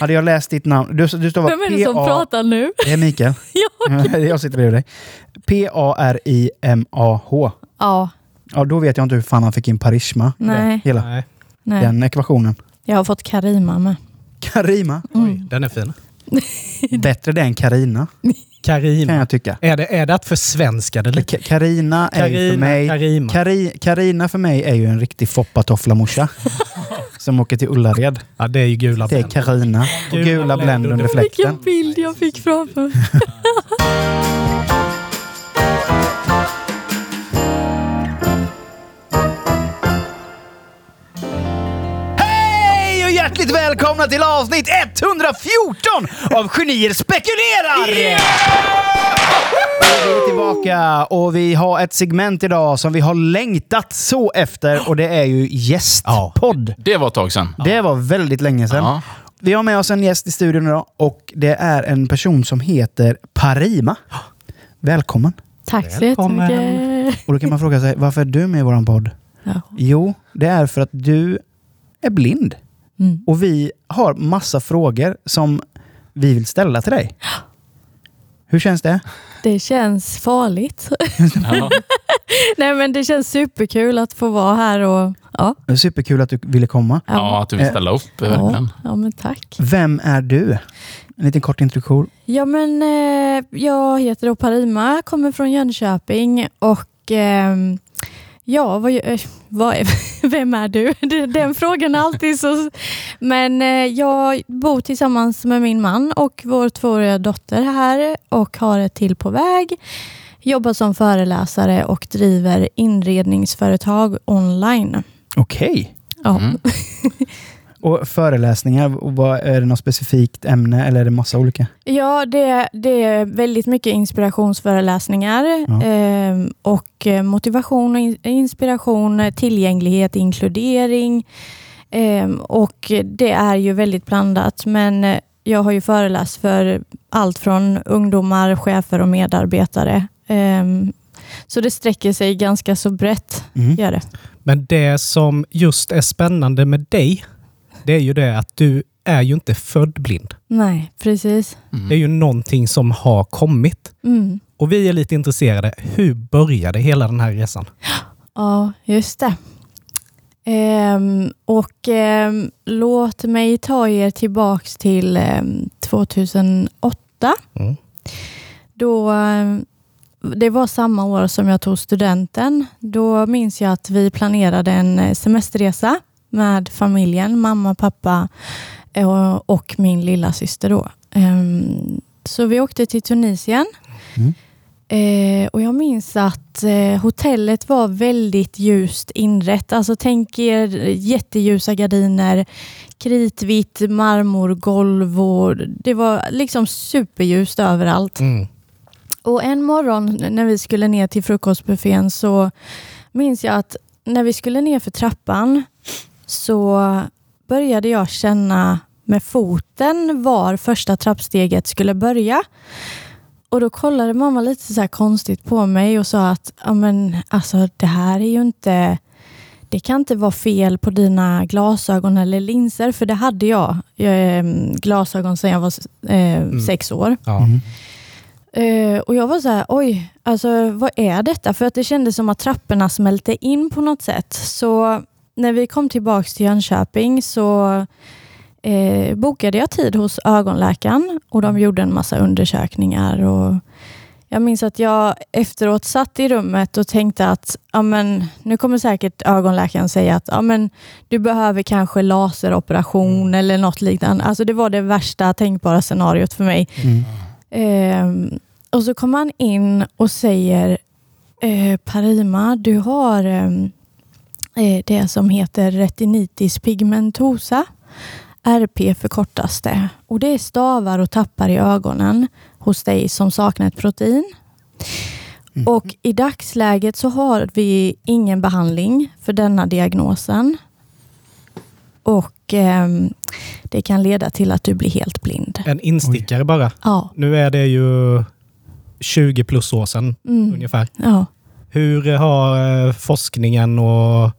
Hade jag läst ditt namn... Du, du står Vem är det som pratar nu? Det är Mikael. Jag. jag sitter bredvid dig. P-A-R-I-M-A-H. Ja, Ja, då vet jag inte hur fan han fick in Parisma. Nej. Hela Nej. nej. den ekvationen. Jag har fått Karima med. Karima. Oj, den är fin. Bättre det än Karina, kan Karima. jag tycka. Är det, är det att försvenska det lite? Ka- Karina är ju för Karina, mig... Karima. Kari, Karina för mig är ju en riktig foppatoffla-morsa. som åker till Ullared. Ja, det är ju gula Det är. Karina. Och Gula under under fläkten. Vilken bild jag fick framför mig. hjärtligt välkomna till avsnitt 114 av Genier spekulerar! Vi är tillbaka och vi har ett segment idag som vi har längtat så efter och det är ju gästpodd. Det var ett tag sedan. Det var väldigt länge sedan. Ja. Vi har med oss en gäst i studion idag och det är en person som heter Parima. Välkommen! Tack så Välkommen. jättemycket. Och då kan man fråga sig, varför är du med i våran podd? Ja. Jo, det är för att du är blind. Mm. Och vi har massa frågor som vi vill ställa till dig. Hur känns det? Det känns farligt. Ja. Nej men det känns superkul att få vara här och ja. Superkul att du ville komma. ja, att du vill ställa upp. ja, ja men tack. Vem är du? En liten kort introduktion. Ja men eh, jag heter då Parima, kommer från Jönköping och ehm, ja, vad, eh, vad är, vem är du? Den frågan är alltid så... Men eh, jag bor tillsammans med min man och vår tvååriga dotter här och har ett till på väg. Jobbar som föreläsare och driver inredningsföretag online. Okej. Ja. Mm. Och föreläsningar, vad, är det något specifikt ämne eller är det massa olika? Ja, det, det är väldigt mycket inspirationsföreläsningar Ja. eh, och eh, motivation, och in, inspiration, tillgänglighet, inkludering. Eh, och det är ju väldigt blandat, men eh, jag har ju föreläst för allt från ungdomar, chefer och medarbetare. Eh, så det sträcker sig ganska så brett, Mm. gör det. Men det som just är spännande med dig, det är ju det att du är ju inte född blind. Nej, precis. Det är ju någonting som har kommit. Mm. Och vi är lite intresserade. Hur började hela den här resan? Ja, just det. Ehm, och ehm, låt mig ta er tillbaks till ehm, 2008. Mm. Då, ehm, det var samma år som jag tog studenten. Då minns jag att vi planerade en eh, semesterresa med familjen, mamma, pappa eh, och min lilla syster då. Ehm, Så vi åkte till Tunisien. Mm. Eh, och jag minns att eh, hotellet var väldigt ljust inrett. Alltså tänk er jätteljusa gardiner, kritvitt marmorgolv och det var liksom superljust överallt. Mm. Och en morgon när vi skulle ner till frukostbuffén så minns jag att när vi skulle ner för trappan så började jag känna med foten var första trappsteget skulle börja. Och då kollade mamma lite så här konstigt på mig och sa att ja, men, alltså, det här är ju inte det kan inte vara fel på dina glasögon eller linser, för det hade jag. jag eh, glasögon sedan jag var eh, sex år. Ja. Mm. Eh, och jag var så här, oj, alltså vad är detta? För att det kändes som att trapporna smälte in på något sätt. Så när vi kom tillbaks till Jönköping så eh, bokade jag tid hos ögonläkaren och de gjorde en massa undersökningar. Och jag minns att jag efteråt satt i rummet och tänkte att ja, men, nu kommer säkert ögonläkaren säga att ja, men, du behöver kanske laseroperation eller något liknande. Alltså, det var det värsta tänkbara scenariot för mig. Mm. Ehm, och så kom han in och säger eh, Parima, du har ehm, eh, det som heter retinitis pigmentosa. RP förkortas det. Och det är stavar och tappar i ögonen hos dig som saknar ett protein. Och i dagsläget så har vi ingen behandling för denna diagnosen. Och ehm, det kan leda till att du blir helt blind. En instickare bara. Ja. Nu är det ju 20 plus år sedan Mm. ungefär. ja. Hur har eh, forskningen och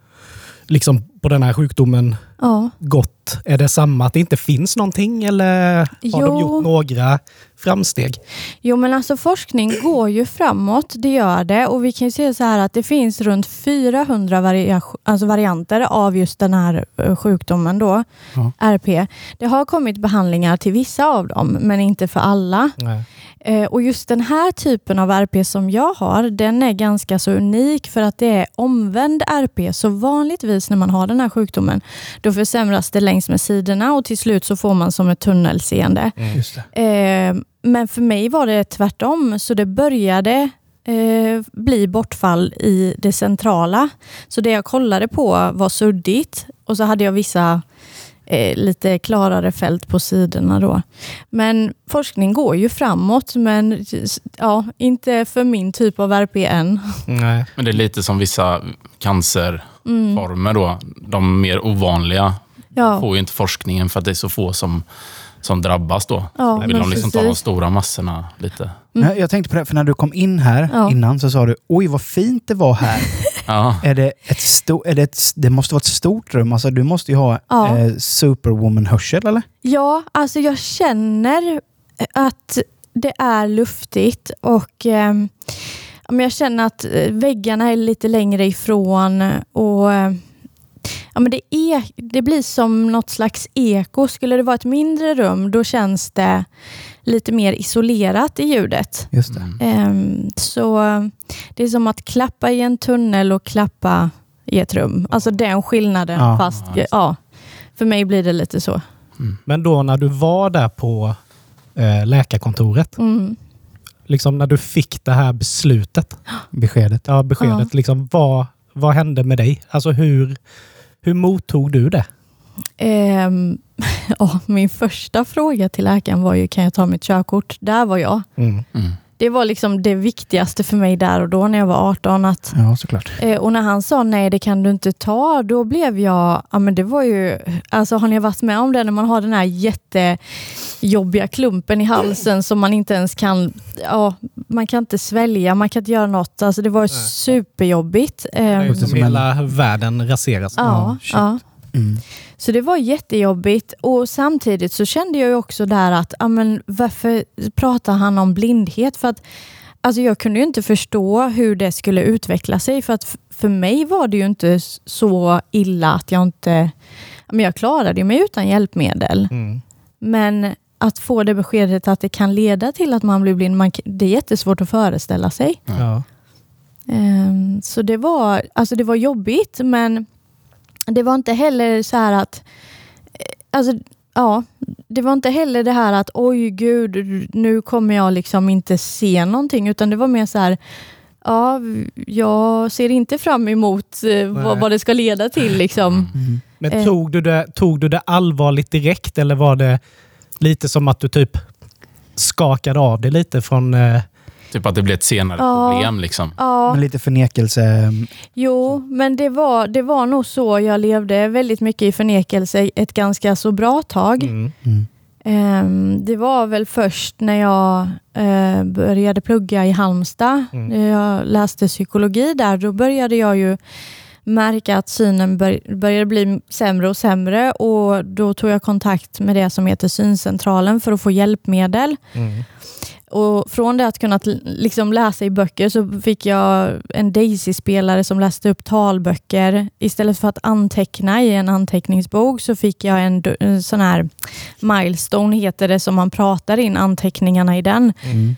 liksom på den här sjukdomen Ja. gått? Är det samma, att det inte finns någonting eller har Jo. de gjort några framsteg? Jo men alltså forskning går ju framåt, det gör det. Och vi kan ju se så här att det finns runt 400 varia alltså varianter av just den här eh, sjukdomen då, Ja. RP. Det har kommit behandlingar till vissa av dem, men inte för alla. Nej. Eh, och just den här typen av RP som jag har, den är ganska så unik för att det är omvänd RP. Så vanligtvis när man har den här sjukdomen, då försämras det längs med sidorna och till slut så får man som ett tunnelseende. Det. Eh, men för mig var det tvärtom, så det började eh, bli bortfall i det centrala. Så det jag kollade på var suddigt och så hade jag vissa eh, lite klarare fält på sidorna då. Men forskning går ju framåt, men ja, inte för min typ av RP än. Nej. Men det är lite som vissa cancerformer Mm. då. De mer ovanliga Ja, får ju inte forskningen för att det är så få som, som drabbas då. ja Vill de liksom ta de stora massorna lite? Men Jag tänkte på det, för när du kom in här Ja. innan så sa du oj vad fint det var här. Ja, är det, ett sto- är det, ett, det måste vara ett stort rum. Alltså, du måste ju ha Ja. eh, superwoman-hörsel eller? Ja, alltså jag känner att det är luftigt och eh, jag känner att eh, väggarna är lite längre ifrån och eh, ja, men det, är, det blir som något slags eko. Skulle det vara ett mindre rum, då känns det lite mer isolerat i ljudet. Just det. Ehm, så det är som att klappa i en tunnel och klappa i ett rum. Alltså den skillnaden, Ja. fast Ja, ja, för mig blir det lite så. Men då när du var där på eh, läkarkontoret, Mm. liksom när du fick det här beslutet, Beskedet. ja, beskedet, liksom, vad, vad hände med dig? Alltså hur, hur mottog du det? Ehm, ja, min första fråga till läkaren var ju, kan jag ta mitt körkort? Där var jag. Mm. mm. Det var liksom det viktigaste för mig där och då när jag var 18. Att, Ja, såklart. eh, och när han sa nej, det kan du inte ta, då blev jag, ja men det var ju, alltså har ni varit med om det när man har den här jättejobbiga klumpen i halsen som man inte ens kan, ja, man kan inte svälja, man kan inte göra något. Alltså det var superjobbigt. Det är ju Ehm, som som hela världen raseras. ja, shit. ja. Mm. Så det var jättejobbigt och samtidigt så kände jag ju också där att, ja, men varför pratar han om blindhet? För att alltså jag kunde ju inte förstå hur det skulle utveckla sig för att för mig var det ju inte så illa att jag inte, men jag klarade mig utan hjälpmedel. Mm. Men att få det beskedet att det kan leda till att man blir blind, man, det är jättesvårt att föreställa sig. Ja. Ehm, Så det var, alltså det var jobbigt, men det var inte heller så här att... eh, Alltså, ja, det var inte heller det här att oj gud, nu kommer jag liksom inte se någonting, utan det var mer så här Ja, jag ser inte fram emot eh, vad, vad det ska leda till. Liksom. Mm. Men Eh. tog, du det, tog du det allvarligt direkt eller var det lite som att du typ skakade av det lite från... Eh, Typ att det blir ett senare Ja. problem. Liksom. Ja, Men lite förnekelse. jo, men det var, det var nog så jag levde väldigt mycket i förnekelse ett ganska så bra tag. mm. Mm. Ehm, det var väl först när jag eh, började plugga i Halmstad. Mm. När Jag läste psykologi där. Då började jag ju märka att synen bör, började bli sämre och sämre och då tog jag kontakt med det som heter syncentralen för att få hjälpmedel. Mm. Och från det att kunna t- liksom läsa i böcker så fick jag en Daisy-spelare som läste upp talböcker. Istället för att anteckna i en anteckningsbok så fick jag en, en sån här milestone heter det som man pratar in anteckningarna i den. Mm.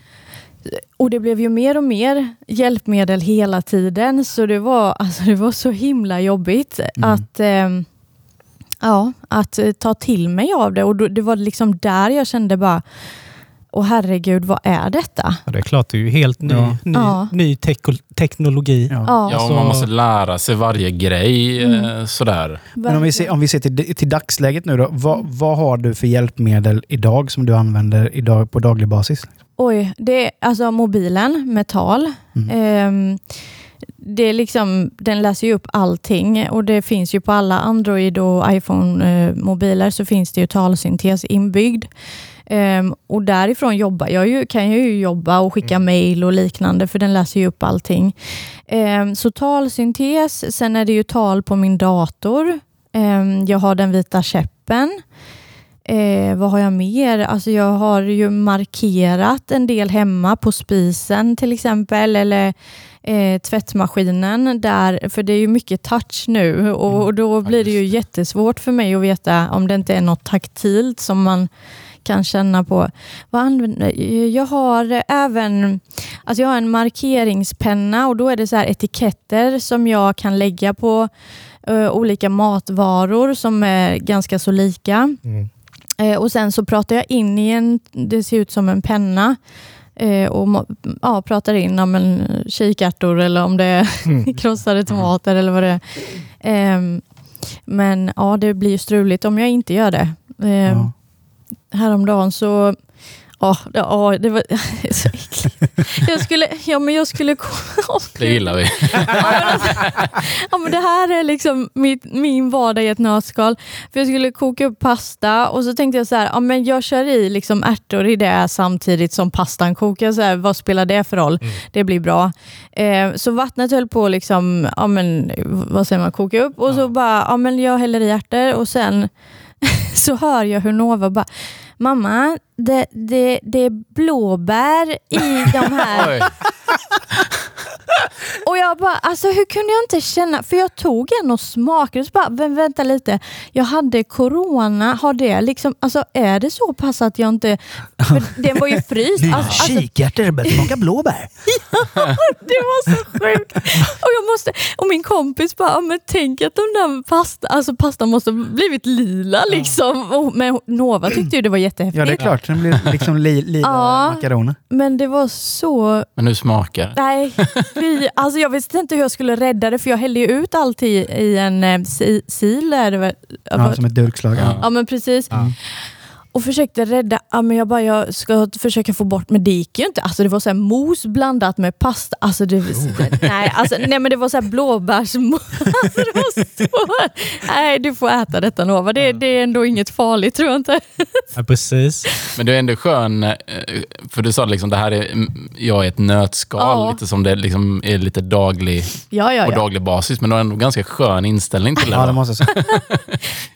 Och det blev ju mer och mer hjälpmedel hela tiden så det var, alltså det var så himla jobbigt Mm. att, eh, ja, att ta till mig av det och då, det var liksom där jag kände bara Åh herregud, vad är detta? Ja, det är klart, det är ju helt ny, Ja. ny, Ja. ny teko- teknologi. Ja. Ja, och man måste lära sig varje grej. Mm. eh, Sådär. Men om vi ser, om vi ser till, till dagsläget nu då. Vad, vad har du för hjälpmedel idag som du använder idag på daglig basis? Oj, det är alltså mobilen med tal. Mm. Ehm, det är liksom, den läser ju upp allting och det finns ju på alla Android och iPhone-mobiler så finns det ju talsyntes inbyggd. Ehm, och därifrån jobbar jag ju, kan jag ju jobba och skicka mejl och liknande för den läser ju upp allting. Ehm, så talsyntes, sen är det ju tal på min dator Ehm, jag har den vita käppen. Eh, vad har jag mer? Alltså jag har ju markerat en del hemma på spisen till exempel, eller eh, tvättmaskinen där, för det är ju mycket touch nu och, och då blir det ju jättesvårt för mig att veta om det inte är något taktilt som man kan känna på. Vad använder, jag har även alltså jag har en markeringspenna och då är det så etiketter som jag kan lägga på eh, olika matvaror som är ganska så lika. Mm. Eh, och Sen så pratar jag in i en, det ser ut som en penna, och må- ja, pratar in om en kikärtor eller om det är Mm. krossade tomater eller vad det är. Ehm, men ja, det blir struligt om jag inte gör det. Ehm, Ja. Häromdagen så Ja, det- ja, det var så äckligt. Jag skulle, ja, men jag skulle... Det gillar vi. Ja, men alltså, ja, men det här är liksom mitt, min vardag i ett nötskal. För jag skulle koka upp pasta och så tänkte jag så här, ja, men jag kör i liksom ärtor i det samtidigt som pastan kokar. Så här, vad spelar det för roll? Det blir bra. Eh, så vattnet höll på liksom, ja, men, vad säger man, koka upp och så bara, ja, men jag häller i ärtor och sen så hör jag hur Nova bara Mamma, det, det, det är blåbär i de här Oj och jag bara, alltså hur kunde jag inte känna, för jag tog en och smakade och så bara, "Vä- vänta lite, jag hade corona, har det liksom, alltså är det så pass att jag inte, för den var ju fryst. Alltså, alltså, kikärtor börjar smaka blåbär. det var så sjukt. Och, jag måste, och min kompis bara, "Ja, men tänk att de där pasta, alltså pastan måste ha blivit lila liksom. Och, men Nova tyckte ju det var jättehäftigt. Ja, det är klart. Den blir liksom li, lila Ja. makaroner. Men det var så Men hur smakar det? Nej, fy. Alltså jag visste inte hur jag skulle rädda det för jag hällde ju ut allt i, i en eh, si, sil. Är det väl? Ja, som ett durkslag. Ja. Ja men precis. Ja. Och försökte rädda, ja, men jag bara jag ska försöka få bort, men det gick ju inte. Alltså det var så här mos blandat med pasta. Alltså det, nej, alltså, nej men det var så här blåbärsmos. Alltså det var så, nej du får äta detta Nova, det, det är ändå inget farligt tror jag inte. Ja, precis. Men det är ändå skön, eh, för du sa liksom det här är mm, jag är ett nötskal, Ja. lite som det liksom är lite daglig, Ja, ja, på ja. daglig basis, men du har ändå ganska skön inställning till det. Ja, det måste jag säga.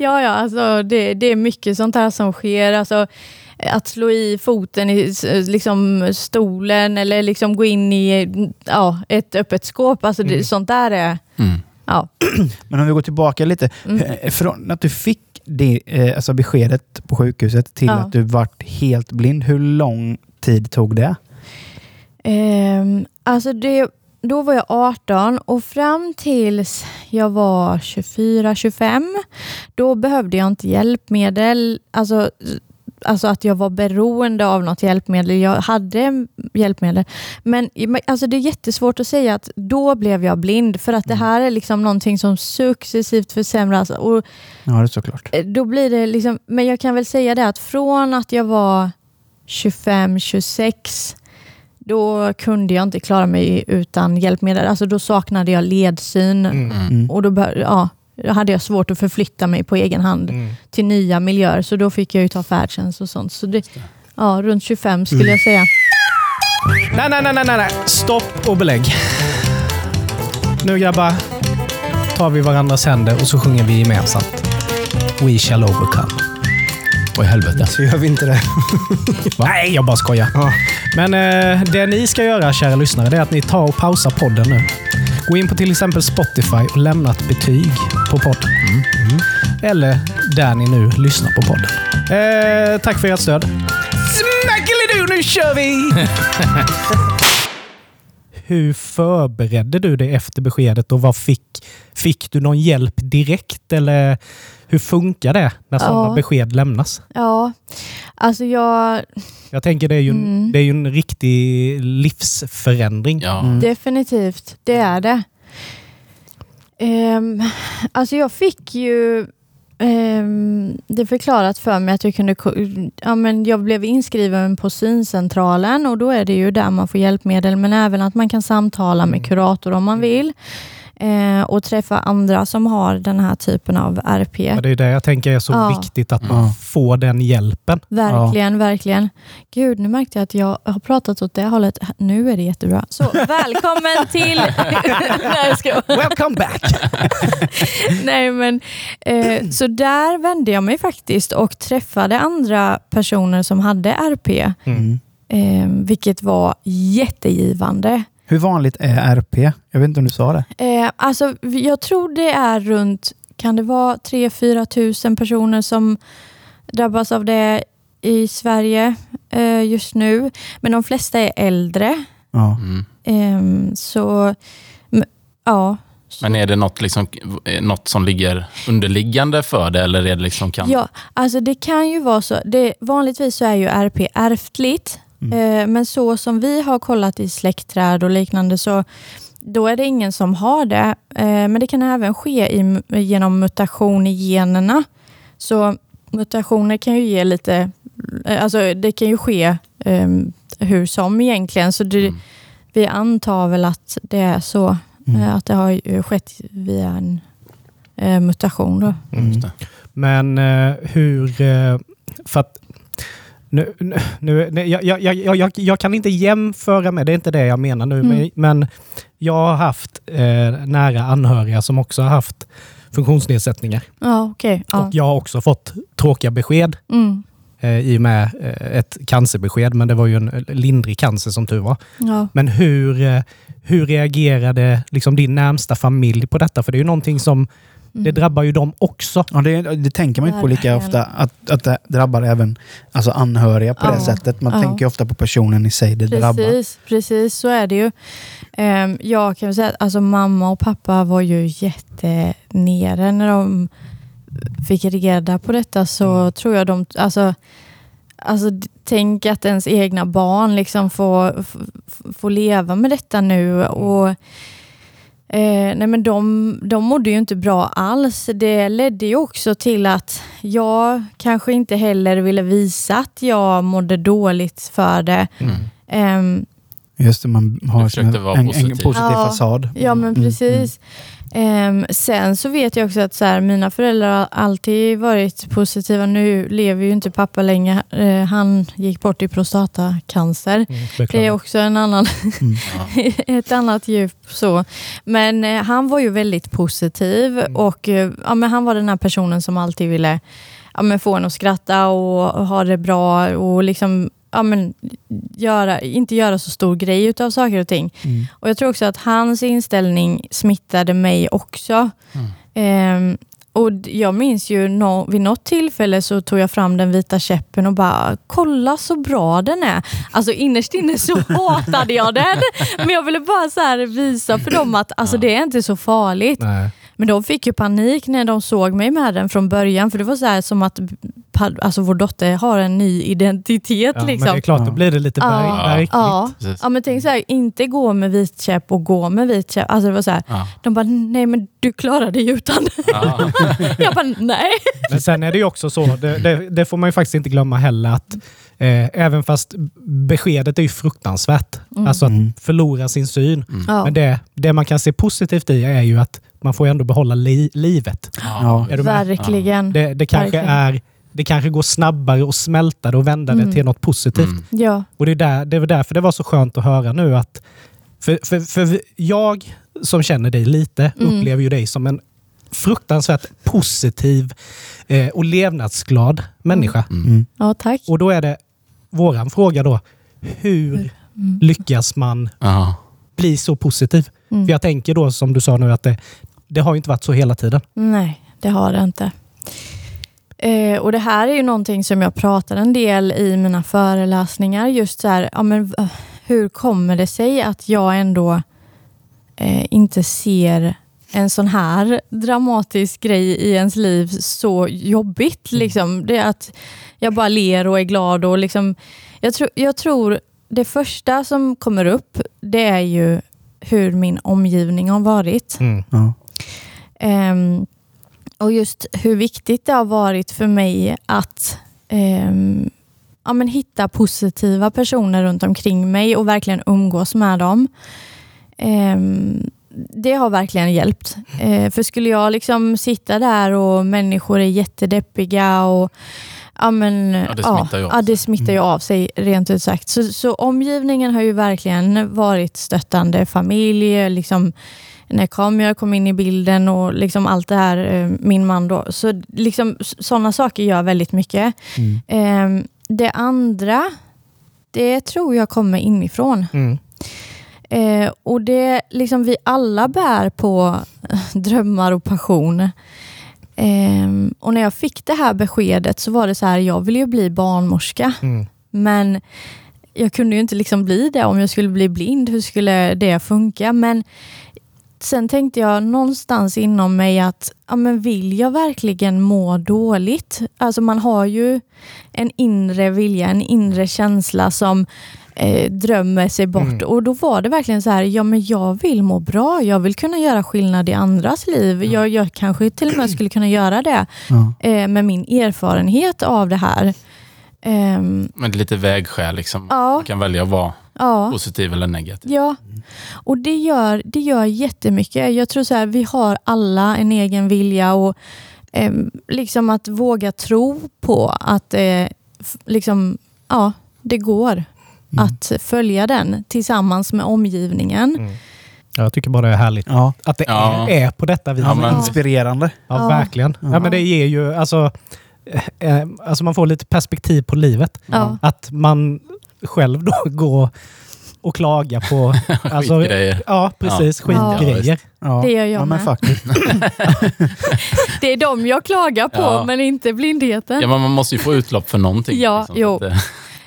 Ja, ja alltså det, det är mycket sånt här som sker. Alltså, att slå i foten i liksom, stolen eller liksom gå in i ja, ett öppet skåp. Alltså, det, Sånt där är... Mm. Ja. Men om vi går tillbaka lite. Mm. Eh, Från att du fick det, eh, alltså beskedet på sjukhuset till Ja. att du vart helt blind. Hur lång tid tog det? Ehm, alltså det, då var jag 18 och fram tills jag var 24-25 då behövde jag inte hjälpmedel. Alltså, alltså att jag var beroende av något hjälpmedel. Jag hade hjälpmedel. Men alltså det är jättesvårt att säga att då blev jag blind för att det här är liksom någonting som successivt försämras. Och Ja, det är såklart. Eh, då blir det liksom, men jag kan väl säga det att från att jag var 25-26 då kunde jag inte klara mig utan hjälpmedel. Alltså då saknade jag ledsyn Mm. Mm. och då, bör, ja, då hade jag svårt att förflytta mig på egen hand Mm. till nya miljöer. Så då fick jag ju ta färdtjänst och sånt. Så det, ja, runt 25 skulle jag säga. Nej, nej, nej, nej, nej. Stopp och belägg. Nu grabbar tar vi varandras händer och så sjunger vi gemensamt. We shall overcome. Oj, helvete. Så gör vi inte det. Nej, jag bara skojar. Men eh, det ni ska göra, kära lyssnare, det är att ni tar och pausar podden nu. Gå in på till exempel Spotify och lämna ett betyg på podden. Mm. Eller där ni nu lyssnar på podden. Eh, tack för ert stöd. Smackelidu, nu kör vi! Hur förberedde du dig efter beskedet och vad fick, fick du någon hjälp direkt? Eller hur funkar det när sådana Ja. besked lämnas? Ja, alltså jag... Jag tänker det är ju en, Mm. det är ju en riktig livsförändring. Ja. Mm. Definitivt, det är det. Um, alltså jag fick ju ehm, det förklarat för mig att jag kunde... Ja, men jag blev inskriven på syncentralen och då är det ju där man får hjälpmedel men även att man kan samtala med kurator om man vill. Eh, och träffa andra som har den här typen av RP. Ja, det är det jag tänker är så Ja. viktigt att man Ja. får den hjälpen. Verkligen, verkligen. Gud, nu märkte jag att jag har pratat åt det hållet. Nu är det jättebra. Så välkommen till... Nej, skojar. Welcome back! Nej, men, eh, så där vände jag mig faktiskt och träffade andra personer som hade RP, Mm. eh, vilket var jättegivande. Hur vanligt är RP? Jag vet inte om du sa det. Eh, alltså, jag tror det är runt, kan det vara 3-4 tusen personer som drabbas av det i Sverige eh, just nu. Men de flesta är äldre. Ja. Mm. Ehm, så, ja. Men är det något, liksom, eh, något som ligger underliggande för det eller är det liksom kan... Ja, alltså det kan ju vara så. Det, vanligtvis så är ju RP ärftligt. Eh, men så som vi har kollat i släktträd och liknande så då är det ingen som har det. Eh, men det kan även ske i, genom mutation i generna. Så mutationer kan ju ge lite, eh, alltså det kan ju ske eh, hur som egentligen. Så det, Mm. vi antar väl att det är så. Mm. Att det har ju skett via en eh, mutation. Då. Mm. Det. Men eh, hur... Eh, för att nu, nu, nu, jag, jag, jag, jag, jag kan inte jämföra med, det är inte det jag menar nu, Mm. men, jag har haft eh, nära anhöriga som också har haft funktionsnedsättningar. Ja, okej. Ja. Och jag har också fått tråkiga besked Mm. eh, i och med eh, ett cancerbesked, men det var ju en lindrig cancer som tur var. Ja. Men hur, eh, hur reagerade liksom din närmsta familj på detta? För det är ju någonting som, det drabbar ju dem också. Ja, det, det tänker man inte på lika ofta, att, att det drabbar även alltså anhöriga på det Ja. sättet. Man Ja. tänker ofta på personen i sig det drabbar. Precis, precis så är det ju. Um, jag kan säga att alltså, mamma och pappa var ju jättenere när de fick reda på detta så tror jag de, alltså, alltså tänk att ens egna barn liksom får, får leva med detta nu och Eh, nej men de, de mådde ju inte bra alls. Det ledde ju också till att jag kanske inte heller ville visa att jag mådde dåligt för det. Mm. Ehm, Just det, man har en, vara en, en positiv. positiv Ja. fasad. Ja men Mm, precis. Ehm, sen så vet jag också att så här, mina föräldrar har alltid varit positiva. Nu lever ju inte pappa längre. Eh, han gick bort i prostatacancer. Mm, Det är också en annan, ett annat djup. Så. Men eh, han var ju väldigt positiv och eh, ja, men han var den här personen som alltid ville ja, men få en att skratta och ha det bra och liksom ja, men, göra, inte göra så stor grej utav saker och ting. Mm. Och Jag tror också att hans inställning smittade mig också. Ehm, och d- Jag minns ju nå, vid något tillfälle så tog jag fram den vita käppen och bara kolla så bra den är. Alltså innerst inne så hatade jag den. Men jag ville bara så visa för dem att alltså, det är inte så farligt. Nej. Men de fick ju panik när de såg mig med den från början. För det var så här som att alltså, vår dotter har en ny identitet. Ja, liksom. Men det är klart, då blir det lite Ja. Ja. Ja, men tänk så här, inte gå med vit käpp och gå med vit käpp. Alltså det var så här, Ja. de bara, nej men du klarar dig utan. Ja. jag bara, nej. Men sen är det ju också så, det, det, det får man ju faktiskt inte glömma heller, att eh, även fast beskedet är ju fruktansvärt, alltså att Mm. förlora sin syn. Ja. Men det, det man kan se positivt i är ju att man får ändå behålla li, livet. Ja. Är du med? Verkligen. Det, det, kanske Verkligen. är, det kanske går snabbare att smälta det och vända det Mm. till något positivt. Mm. Ja. Och det är, där, det är väl därför det var så skönt att höra nu att... För, för, för jag som känner dig lite Mm. upplever ju dig som en fruktansvärt positiv eh, och levnadsglad människa. Mm. ja, tack. Och då är det våran fråga då. Hur Mm. lyckas man Ja. bli så positiv? Mm. För jag tänker då som du sa nu att det, det har ju inte varit så hela tiden. Nej, det har det inte. Eh, och Det här är ju någonting som jag pratar en del i mina föreläsningar. Just så här, ja, men, eh, hur kommer det sig att jag ändå eh, inte ser en sån här dramatisk grej i ens liv så jobbigt. Liksom. Det är att jag bara ler och är glad. Och liksom, jag, tro, jag tror det första som kommer upp, det är ju hur min omgivning har varit. Ja. Ehm, och just hur viktigt det har varit för mig att ehm, ja, men hitta positiva personer runt omkring mig och verkligen umgås med dem. Ehm, det har verkligen hjälpt. Eh, för skulle jag liksom sitta där och människor är jättedeppiga och Ja, men, Ja, det smittar ju av ja, det sig. smittar ju av sig rent ut sagt. Så, så omgivningen har ju verkligen varit stöttande. Familj, liksom, när Kamia kom in i bilden och liksom allt det här, eh, min man då. Så liksom, sådana saker gör väldigt mycket. Mm. Eh, det andra, det tror jag kommer inifrån. Mm. Eh, och det liksom vi alla bär på drömmar och passion. Ehm, och när jag fick det här beskedet så var det så här, jag vill ju bli barnmorska. Mm. Men jag kunde ju inte liksom bli det om jag skulle bli blind. Hur skulle det funka? Men sen tänkte jag någonstans inom mig att ja, men vill jag verkligen må dåligt? Alltså man har ju en inre vilja, en inre känsla som eh, drömmer sig bort. Mm. Och då var det verkligen så här, ja men jag vill må bra. Jag vill kunna göra skillnad i andras liv. Jag, jag kanske till och med skulle kunna göra det Ja. eh, med min erfarenhet av det här. Ehm, Men det är lite vägskäl. Liksom. Ja. Man kan välja att vara ja. positiv eller negativ. Ja, och det gör, det gör jättemycket. Jag tror så här, vi har alla en egen vilja och em, liksom att våga tro på att eh, liksom, ja, det går att följa den tillsammans med omgivningen. Jag tycker bara det är härligt Ja. att det Ja. är, är på detta vis. Ja, men- Inspirerande. Ja, Ja. verkligen. Ja. men det ger ju, alltså, eh, eh, alltså man får lite perspektiv på livet. Ja. Att man själv då går och klagar på alltså, Skitgrejer. Ja, precis. Ja. Skitgrejer. Ja. Det gör jag ja, men med. Det är de jag klagar på, Ja. men inte blindheten. Ja, men man måste ju få utlopp för någonting. Ja, liksom. jo.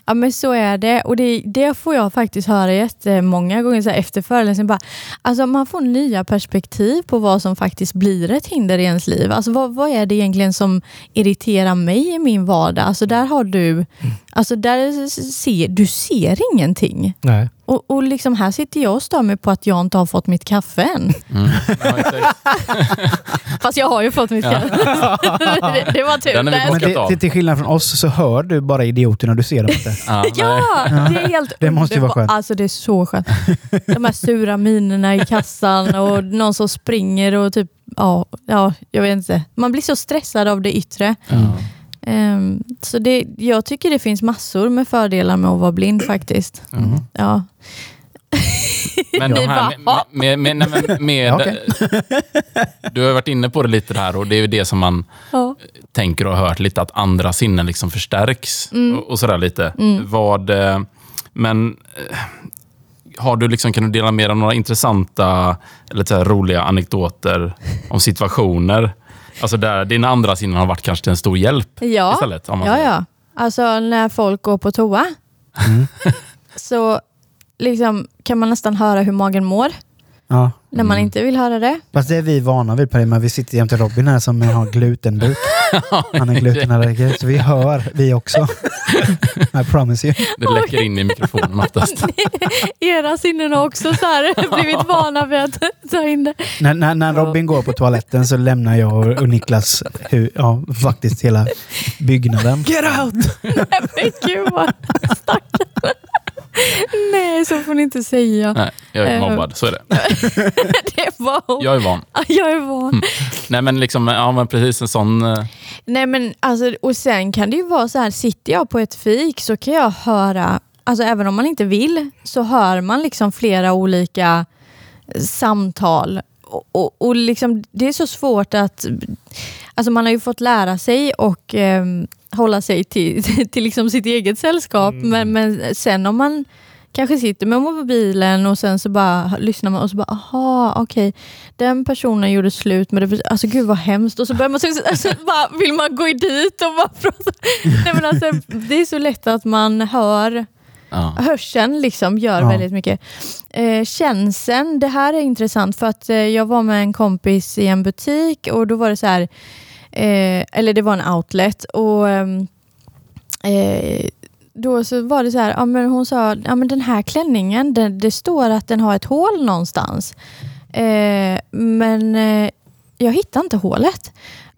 Ja men så är det och det, det får jag faktiskt höra jättemånga gånger så här, efter föreläsningen. Bara, alltså man får nya perspektiv på vad som faktiskt blir ett hinder i ens liv. Alltså vad, vad är det egentligen som irriterar mig i min vardag? Alltså där har du, alltså där ser, du ser ingenting. Nej. Och, och liksom här sitter jag och stör mig på att jag inte har fått mitt kaffe än. Mm. Fast jag har ju fått mitt kaffe. det, det var tur. På- Men Plockat till, till, skillnad från oss så hör du bara idioterna, du ser dem inte. Ja, det är helt Det måste ju vara skönt. Alltså det är så skönt. De här sura minerna i kassan och någon som springer och typ, ja, ja jag vet inte. Man blir så stressad av det yttre. Ja. Ehm, så det, jag tycker det finns massor med fördelar med att vara blind faktiskt. Mm. Ja. Men de här med, med, med, med Ja, okej. Du har varit inne på det lite där och det är ju det som man Ja. tänker och har hört lite, att andra sinnen liksom förstärks Mm. och, och sådär lite. Vad, eh, men eh, har du liksom, kan du dela med dig av några intressanta eller så roliga anekdoter om situationer? Alltså där dina andra sinnen har varit kanske till en stor hjälp Ja. istället? Om man Ja, säger. ja. Alltså när folk går på toa så liksom, kan man nästan höra hur magen mår Ja. när man inte vill höra det. Fast det är vi vana vid Per, men vi sitter jämte Robin här som har glutenbuk. Han är glutenallergiker, så vi hör vi också. I promise you. Det läcker in i mikrofonen oftast. Era sinnen har också så här blivit vana vid att ta in det. När, när, när Robin går på toaletten så lämnar jag och, Niklas hu, ja, faktiskt hela byggnaden. Get out! Men gud vad stackarn. Nej, så får ni inte säga. Nej, jag är Eh. mobbad, så är det. Det var... Jag är van. Jag är van. Nej men liksom, ja men precis en sån... eh, Nej men alltså, och sen kan det ju vara så här, sitter jag på ett fik så kan jag höra, alltså även om man inte vill, så hör man liksom flera olika samtal. Och, och, och liksom, det är så svårt att, alltså man har ju fått lära sig och eh, hålla sig till, till liksom sitt eget sällskap, men, men sen om man kanske sitter med mobilen och sen så bara lyssnar man och så bara, aha, okej, den personen gjorde slut med det. Alltså gud vad hemskt. Och så börjar man så, alltså, bara, vill man gå dit och bara prata. Nej, men alltså, det är så lätt att man hör Ja. hörseln liksom gör Ja. väldigt mycket. Eh, känseln, det här är intressant för att eh, jag var med en kompis i en butik och då var det så här, eh, eller det var en outlet och ehm, eh, då så var det så här, ja, men hon sa, ja, men den här klänningen, det, det står att den har ett hål någonstans. Eh, men eh, jag hittar inte hålet.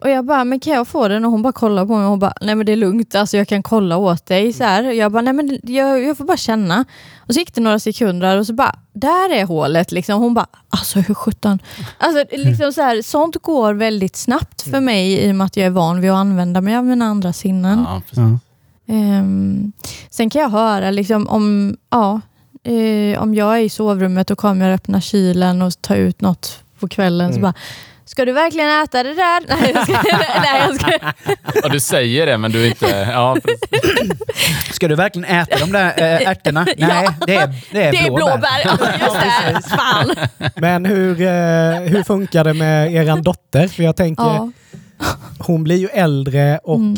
Och jag bara, men kan jag få den? Och hon bara kollar på mig och hon bara, nej men det är lugnt, alltså jag kan kolla åt dig. Så här. Jag bara, nej men jag, jag får bara känna. Och så gick det några sekunder och så bara, där är hålet. Liksom. Hon bara, alltså hur sjutton. Alltså, liksom så här, sånt går väldigt snabbt för mig i och med att jag är van vid att använda mig av mina andra sinnen. Ja, precis. Ehm, sen kan jag höra liksom om, ja, eh, om jag är i sovrummet och kommer och öppnar kylen och tar ut något på kvällen så Mm. bara Ska du verkligen äta det där? Nej, jag ska, nej, jag ska. Ja, du säger det, men du är inte... Ja. Ska du verkligen äta de där äh, ärtorna? Nej, det är, det är, Det är blåbär. Ja, just det. Fan. Men hur, eh, hur funkar det med er dotter? För jag tänker, Ja. hon blir ju äldre och Mm.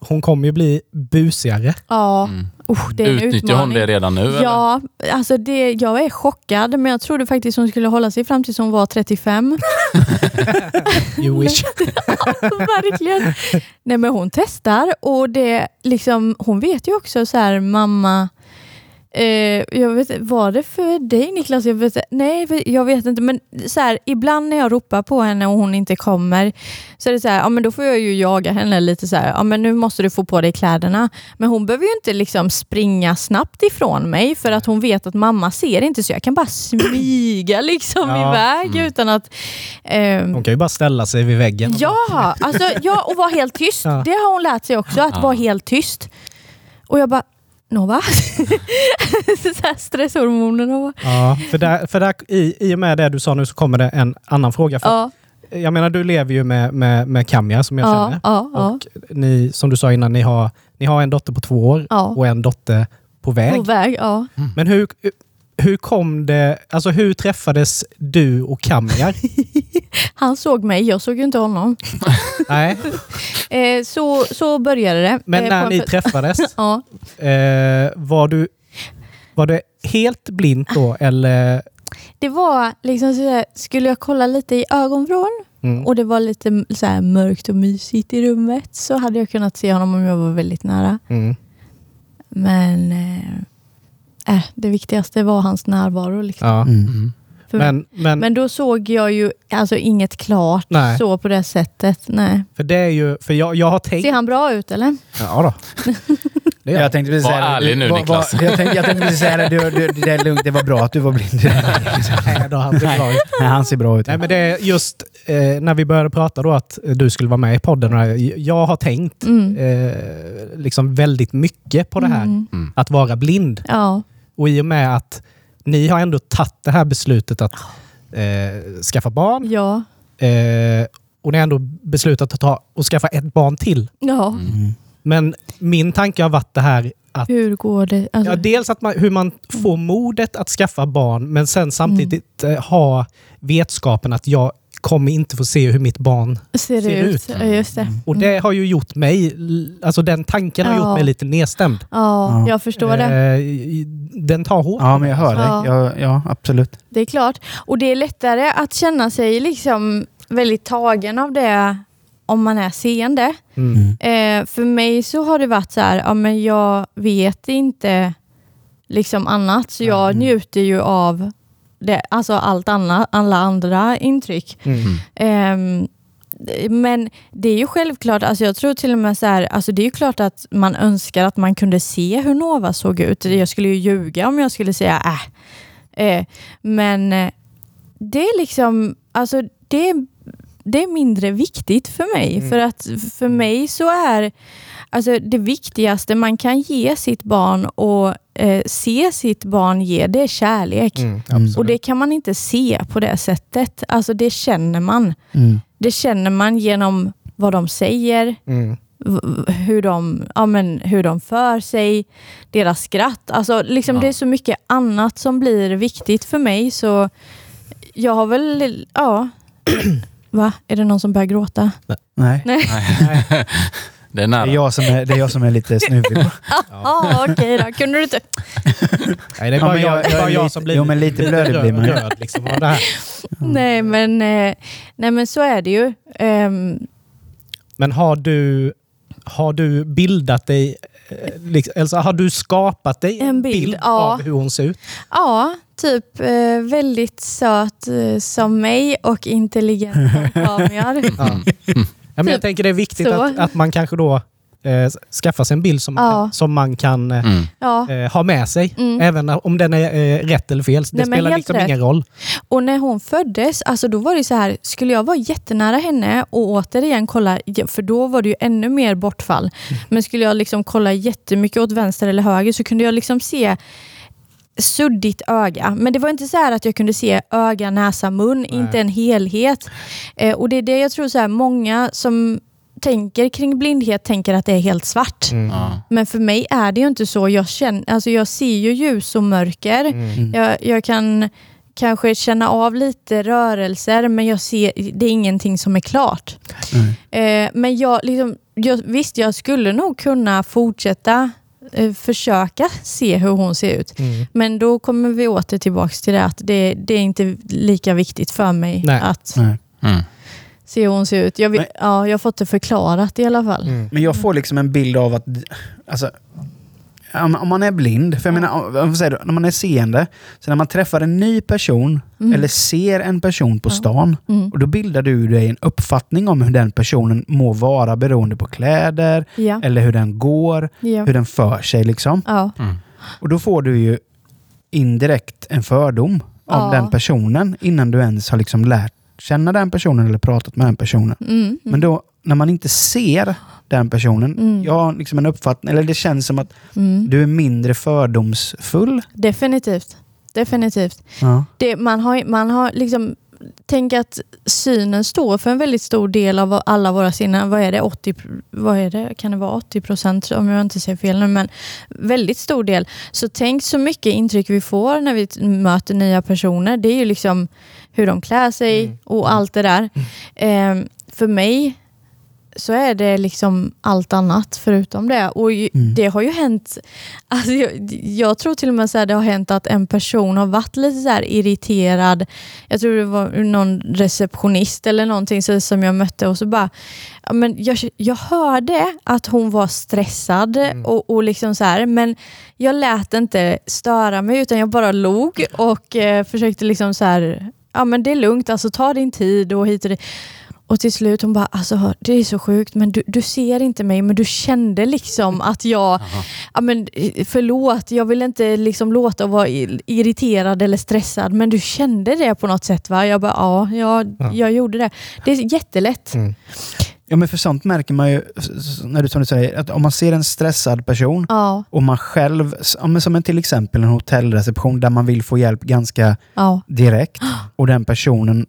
hon kommer ju bli busigare. Ja, Usch, det är en Utnyttjar hon utmaning. det redan nu? eller? Ja, alltså det, jag är chockad, men jag trodde faktiskt hon skulle hålla sig fram tills hon var 35. You wish. Verkligen. Nej men hon testar och det liksom, hon vet ju också så här mamma Eh, jag vet, var det för dig Niklas? Jag vet, nej, jag vet inte. Men så här, ibland när jag ropar på henne och hon inte kommer, så är det så här, ja, men då får jag ju jaga henne lite så här, ja, men nu måste du få på dig kläderna. Men hon behöver ju inte liksom springa snabbt ifrån mig för att hon vet att mamma ser inte så jag kan bara smyga liksom Ja. iväg Mm. utan att... ehm, Hon kan ju bara ställa sig vid väggen. Ja, alltså, ja, och vara helt tyst. Ja. Det har hon lärt sig också, att vara helt tyst. Och jag bara, Nova? stresshormonerna. bara, Ja, för där, för där, i, I och med det du sa nu så kommer det en annan fråga. För Ja, Jag menar, du lever ju med, med, med Kamja som jag ja, känner. ja, ja. Och ni, som du sa innan, ni har, ni har en dotter på två år Ja. och en dotter på väg. På väg, ja. Men hur, hur kom det, alltså hur träffades du och Kamjar? Han såg mig, jag såg ju inte honom. Nej, Eh, så, så började det. men Eh, när ni träffades, Ja. eh, var, du, var det helt blint då eller? Det var liksom så här, skulle jag kolla lite i ögonvrån Mm. och det var lite så här mörkt och mysigt i rummet så hade jag kunnat se honom om jag var väldigt nära. Mm. Men äh, det viktigaste var hans närvaro. Liksom. Ja. Mm. Mm. För, Men, men, men då såg jag ju alltså inget klart Nej. så på det sättet. Nej. för det är ju, för jag, jag har tänkt... Ser han bra ut eller? Ja då. Det gör Jag tänkte precis Var säga det. ärlig nu, Var- Niklas. var- Jag tänkte, jag tänkte precis säga det. Du, du, det är lugnt, det var bra att du var blind. Nej, då, han ser bra ut. Nej, han ser bra ut. Nej, men det är just eh, när vi började prata då att du skulle vara med i podden. Jag har tänkt Mm. eh, liksom väldigt mycket på det här. Mm. Mm. Att vara blind. Ja. Och i och med att ni har ändå tagit det här beslutet att eh, skaffa barn. Ja. Eh, och ni har ändå beslutat att ta och skaffa ett barn till. ja. Mm. Men min tanke har varit det här att Hur går det? Alltså, Ja, dels att man, hur man får modet att skaffa barn, men sen samtidigt Mm. eh, ha vetskapen att jag kommer inte få se hur mitt barn... ser ser ut? ut. Ja, just det. Och det har ju gjort mig, alltså den tanken har Ja. gjort mig lite nedstämd. Ja, Ja. jag förstår det. Eh, den tar hårt. Ja, men jag hör dig. Ja. Ja, ja, absolut. Det är klart. Och det är lättare att känna sig liksom väldigt tagen av det om man är seende. Mm. Eh, för mig så har det varit så här, ja, men jag vet inte liksom annat, så jag Mm. njuter ju av det, alltså allt annat, alla andra intryck. Mm. Ehm, men det är ju självklart, alltså jag tror till och med så här, alltså det är ju klart att man önskar att man kunde se hur Nova såg ut. Jag skulle ju ljuga om jag skulle säga äh. Eh, men eh, det är liksom, alltså det, det är mindre viktigt för mig. Mm. För att för mig så är alltså det viktigaste man kan ge sitt barn och eh, se sitt barn ge, det är kärlek. Mm. Mm. Och det kan man inte se på det sättet. Alltså det känner man. Mm. Det känner man genom vad de säger, Mm. hur de, ja, men, hur de för sig, deras skratt. Alltså, liksom, Ja. Det är så mycket annat som blir viktigt för mig. Så jag har väl, ja. Va? Är det någon som börjar gråta? Nej. Nej. Det är Det nära. är, jag som är, det är jag som är lite snuvig. Ja, okej då. Kunde du inte? Nej, det är bara, jag, jag- det är jag bara är jag lite- som blir jo, men lite blödig blir man röd liksom, av det här. Nej, men, eh, nej, men så är det ju. Ehm, Men har du, har du bildat dig, eh, liksom, alltså har du skapat dig En bild, ja. av hur hon ser ut? Ja, typ eh, väldigt söt eh, som mig och intelligent som Fabian. Ja. Ja, men jag Typ tänker det är viktigt så. att, att man kanske då eh, skaffar sig en bild som, Ja. som man kan eh, Mm. Eh, ha med sig. Mm. Även om den är eh, rätt eller fel. Det Nej, spelar liksom rätt. ingen roll. Och när hon föddes, alltså då var det så här, skulle jag vara jättenära henne och återigen kolla, för då var det ju ännu mer bortfall. Men skulle jag liksom kolla jättemycket åt vänster eller höger så kunde jag liksom se suddigt öga. Men det var inte så här att jag kunde se öga, näsa, mun, inte en helhet. Eh, och det är det jag tror så här, många som tänker kring blindhet tänker att det är helt svart. Ja. Men för mig är det ju inte så. Jag, känner, alltså jag ser ju ljus och mörker. Mm. Jag, jag kan kanske känna av lite rörelser men jag ser, det är ingenting som är klart. Eh, men jag, liksom, jag, visst, jag skulle nog kunna fortsätta försöka se hur hon ser ut. Mm. Men då kommer vi åter tillbaka till det att det, det är inte lika viktigt för mig Nej. att Nej. Mm. se hur hon ser ut. Jag, vill, Men- ja, jag har fått det förklarat i alla fall. Mm. Men jag får liksom en bild av att... Alltså, om, om man är blind, för jag menar, om- vad säger du, när man är seende, så när man träffar en ny person Mm. eller ser en person på stan, Mm. och då bildar du dig en uppfattning om hur den personen må vara beroende på kläder, Ja. eller hur den går, Ja. hur den för sig. Liksom. Ja. Mm. Och då får du ju indirekt en fördom om Ja. den personen innan du ens har liksom lärt känna den personen eller pratat med den personen. Mm. Mm. Men då, när man inte ser den personen, Mm. jag har liksom en uppfattning, eller det känns som att Mm. du är mindre fördomsfull. Definitivt. Definitivt. Ja. Det, man har, man har liksom, tänk att synen står för en väldigt stor del av alla våra sinnen. Vad är det? 80, vad är det? Kan det vara 80 procent om jag inte säger fel nu? Men väldigt stor del. Så tänk så mycket intryck vi får när vi möter nya personer. Det är ju liksom hur de klär sig Mm. och allt det där. Ehm, för mig så är det liksom allt annat förutom det. Och ju, Mm. det har ju hänt, alltså jag, jag tror till och med så här, det har hänt att en person har varit lite så irriterad. Jag tror det var någon receptionist eller någonting så, som jag mötte och så bara, men jag, jag hörde att hon var stressad och, och liksom så här, men jag lät inte störa mig utan jag bara log och eh, försökte liksom så här, ja men det är lugnt, alltså ta din tid och hit och dit. Och till slut hon bara, alltså det är så sjukt men du, du ser inte mig men du kände liksom att jag, ja men eh, förlåt, jag vill inte liksom låta vara irriterad eller stressad men du kände det på något sätt va? Jag bara, ja, jag, Ja. jag gjorde det. Det är jättelätt. Mm. ja, men för sånt märker man ju, när du, som du säger, att om man ser en stressad person Ja, och man själv, ja, som en, till exempel en hotellreception där man vill få hjälp ganska ja, direkt och den personen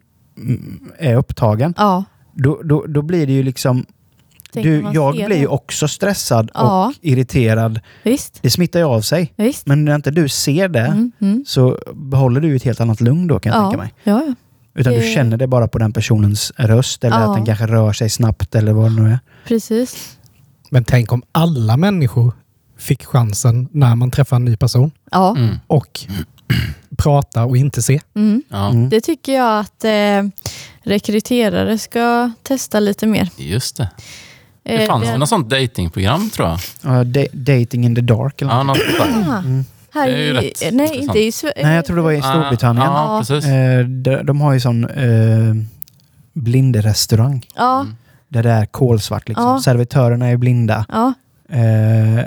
är upptagen, ja. då, då, då blir det ju liksom... Du, jag blir ju också stressad Ja. och irriterad. Visst, Det smittar ju av sig. visst. Men när inte du ser det Mm, mm. så behåller du ett helt annat lugn då kan jag tänka Ja, mig. ja, ja, Utan du Det- känner det bara på den personens röst eller Ja. att den kanske rör sig snabbt eller vad det nu är. precis. Men tänk om alla människor fick chansen när man träffar en ny person Ja, Mm. och prata och inte se. mm. Ja, Mm. det tycker jag att eh, rekryterare ska testa lite mer. just det. Eh, Det fanns väl något sånt datingprogram tror jag. Ja, da- dating in the dark eller Ja, något. Ah, Mm. här Det är ju i, nej, intressant. inte i Sve- Nej, jag tror det var i Storbritannien. Ja, Ja. precis. Eh, de, de har ju sån eh, blinderestaurang Ja, Mm. där det är kolsvart. Liksom. Ja. Servitörerna är blinda. ja. Eh,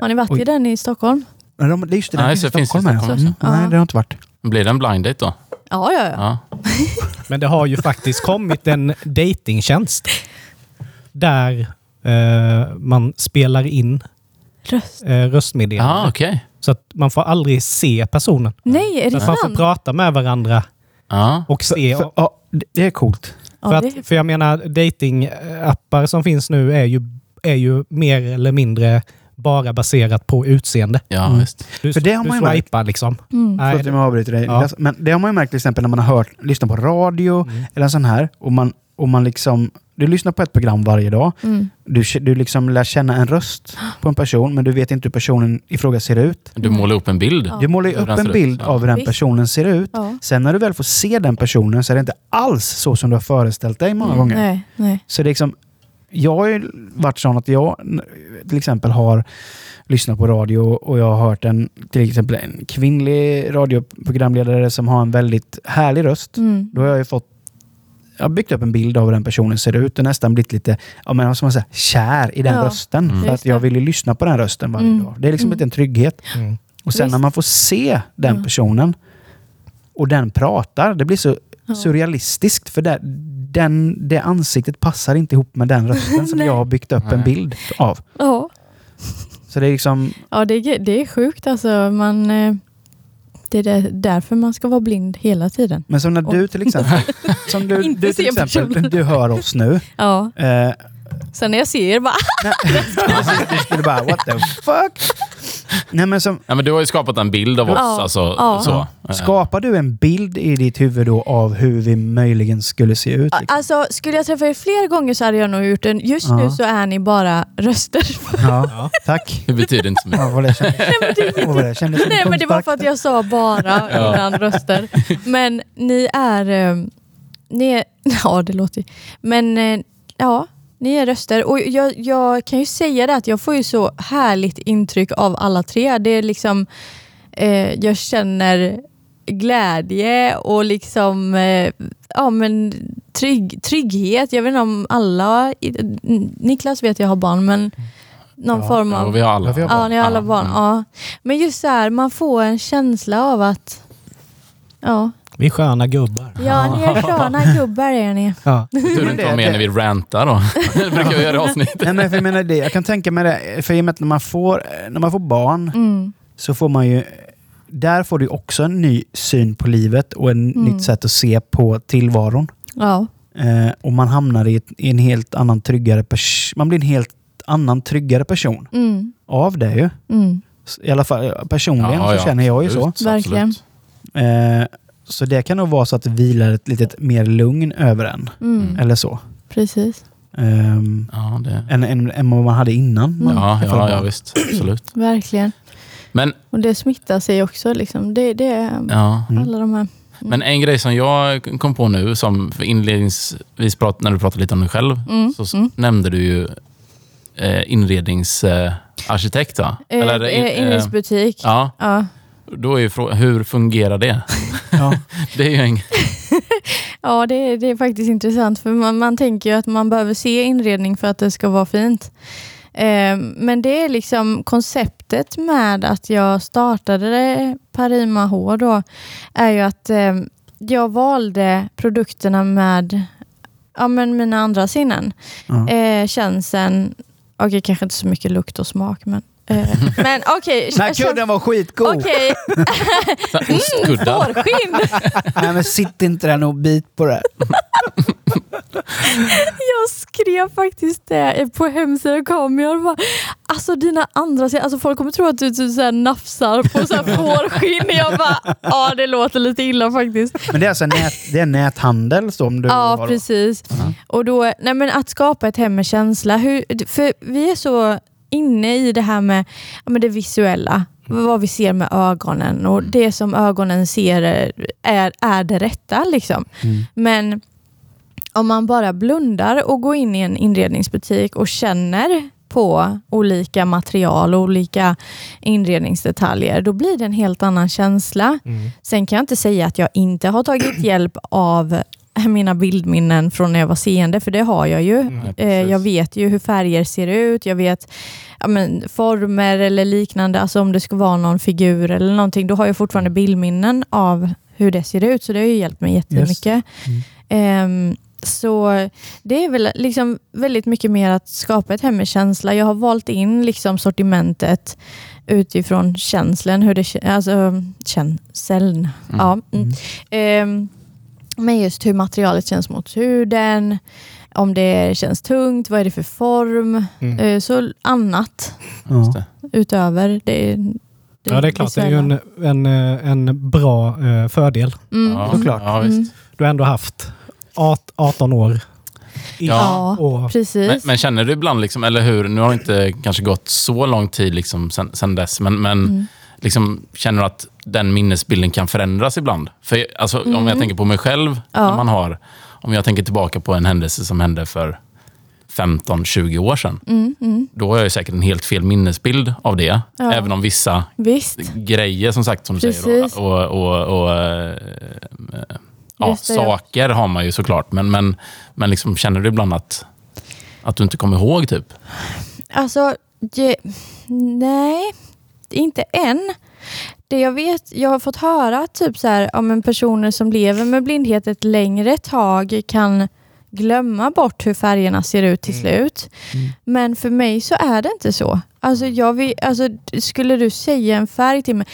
Har ni varit och- i den i Stockholm? Men de, just det, Nej, den så finns i finns det i Stockholm. Stockholm Mm. Nej, det har inte varit. Blir det en blind date då? Ja, ja, ja. Ja. Men det har ju faktiskt kommit en datingtjänst där eh, man spelar in Röst. eh, röstmeddelanden. Ja, okej. Så att man får aldrig se personen. Nej, är det att man får sant? prata med varandra Ja. och se. För, ja, det- det är coolt. För, Ja, att, för jag menar, datingappar som finns nu är ju, är ju mer eller mindre bara baserat på utseende. Ja, Mm. Du, För det har man ju märkt. liksom. mm. Nej, Förlåt om jag avbryter dig. Ja. Men det har man ju märkt till exempel när man har hört, lyssnat på radio Mm. eller sån här och man, och man liksom, du lyssnar på ett program varje dag. Mm. Du, du liksom lär känna en röst på en person men du vet inte hur personen i fråga ser ut. Du målar upp en bild. Ja. Du målar upp en ut. bild Ja. av hur den personen ser ut. Ja. Sen när du väl får se den personen så är det inte alls så som du har föreställt dig många gånger. Nej, nej. Så det är liksom, jag har ju varit sån att jag till exempel har lyssnat på radio och jag har hört en, till exempel en kvinnlig radioprogramledare som har en väldigt härlig röst. Mm. Då har jag ju fått jag har byggt upp en bild av hur den personen ser ut och nästan blivit lite ja, men, ska man säga, kär i den Ja, rösten. Mm. För att jag vill ju lyssna på den rösten varje Mm. dag. Det är liksom Mm. lite en trygghet. Mm. Och sen Visst. när man får se den Ja. personen och den pratar, det blir så Ja. surrealistiskt. För det, den, det ansiktet passar inte ihop med den rösten som jag har byggt upp en Nej. bild av. Ja, Så det är liksom... ja det, är- det är sjukt alltså. Man, eh, det är där- därför man ska vara blind hela tiden. Men som när du till exempel... Som du, du till exempel, du hör oss nu. Ja, Eh, sen när jag ser bara, nej, precis, du skulle bara what the fuck? Nej, men som, Ja, men du har ju skapat en bild av oss. Ja, Alltså, ja. Så. Skapar du en bild i ditt huvud då av hur vi möjligen skulle se ut? Liksom? alltså skulle jag träffa er fler gånger så hade jag nog gjort den. Just Ja. nu så är ni bara röster. Ja, tack. Det betyder inte så mycket. Ja, vad det kändes, Åh, vad det kändes Nej men det var för att jag sa bara Ja. innan röster. Men ni är, eh, ni är, ja det låter Men eh, ja, ni är röster. Och jag, jag kan ju säga det att jag får ju så härligt intryck av alla tre. Det är liksom, eh, jag känner glädje och liksom eh, ja, men trygg, trygghet. Jag vet inte om alla, Niklas vet jag har barn men någon Ja, form Ja, av och vi har alla. Ja, vi har Ja, ni har alla Ja, barn. ja. Ja. Men just så här, man får en känsla av att Ja, Vi är sköna gubbar. ja ni är sköna gubbar är ni. Ja. Tur du inte var med när vi rantar då. det brukar vi göra i avsnitt. Nej, men för jag menar det, jag kan tänka mig det, för i och med att när man får, när man får barn Mm. så får man ju, där får du också en ny syn på livet och en Mm. nytt sätt att se på tillvaron. Ja. Eh, och man hamnar i, ett, i en helt annan tryggare pers- man blir en helt annan tryggare person Mm. av det ju. Mm. I alla fall eh, personligen Ja, så ja, känner jag ju absolut, så. Verkligen. Eh, så det kan nog vara så att det vilar ett litet mer lugn över en. Mm. Eller så. Precis. Ehm, Ja, det... än, än, än vad man hade innan. man ja, ja, ja, visst. Absolut. Verkligen. Men, Och det smittar sig också. Liksom. Det, det är ja. Mm. alla de här. Men en grej som jag kom på nu, som för inledningsvis prat, när du pratade lite om dig själv, Mm. så Mm. nämnde du ju eh, inredningsarkitekt. va? Eh, Eller, in- eh, Inredningsbutik. ja, Ja. Då är ju frågan, hur fungerar det? Ja. Det är ju en... Ja, det är, det är faktiskt intressant för man, man tänker ju att man behöver se inredning för att det ska vara fint. Eh, men det är liksom konceptet med att jag startade Parima H då, är ju att eh, jag valde produkterna med ja, men mina andra sinnen. Ja. Eh, känseln, okej kanske inte så mycket lukt och smak men men okej. Den här kudden var skitgod! Okej, Ostkuddar. fårskinn. Nej men sitt inte där och bit på det. Jag skrev faktiskt det på hemsidan kom jag bara, alltså dina andra alltså folk kommer tro att du typ så här nafsar på så här fårskinn. Jag bara, ja det låter lite illa faktiskt. Men det är alltså nät, det är näthandel som du Ja har? då? precis. Ja. Och då, nej men att skapa ett hem med känsla, hur, för vi är så inne i det här med, med det visuella. Vad vi ser med ögonen och det som ögonen ser är, är det rätta. Liksom. Mm. Men om man bara blundar och går in i en inredningsbutik och känner på olika material och olika inredningsdetaljer, då blir det en helt annan känsla. Mm. Sen kan jag inte säga att jag inte har tagit hjälp av mina bildminnen från när jag var seende, för det har jag ju. Mm. Eh, jag vet ju hur färger ser ut, jag vet ja, men, former eller liknande, alltså om det ska vara någon figur eller någonting, då har jag fortfarande bildminnen av hur det ser ut, så det har ju hjälpt mig jättemycket. Ehm, så det är väl liksom väldigt mycket mer att skapa ett hem med känsla. Jag har valt in liksom sortimentet utifrån känslan, hur det alltså känseln. Ja. Mm. Ehm, men just hur materialet känns mot huden, om det känns tungt, vad är det för form? Mm. Eh, så annat Ja. det. utöver det. Ja, det är klart. Det är ju en, en, eh, en bra eh, fördel. Mm. Ja, såklart. Ja, visst. Mm. Du har ändå haft art- 18 år. Ja, och, precis. Men, men känner du ibland, liksom, eller hur, nu har det inte kanske gått så lång tid liksom, sen, sen dess, men, men Mm. liksom, känner du att den minnesbilden kan förändras ibland? För, alltså, Om jag tänker på mig själv, Mm. Ja. när man har, om jag tänker tillbaka på en händelse som hände för 15-20 år sedan. Mm, mm. Då har jag ju säkert en helt fel minnesbild av det. Ja. Även om vissa Visst. grejer, som sagt, som du Precis. säger, då, och, och, och eh, ja, Just det, ja. saker har man ju såklart. Men, men, men liksom, känner du ibland att, att du inte kommer ihåg? typ? Alltså, det, nej, inte än. Det jag vet, jag har fått höra typ så här, men personer som lever med blindhet ett längre tag kan glömma bort hur färgerna ser ut till slut. Men för mig så är det inte så. Alltså, jag vill, alltså, skulle du säga en färg till mig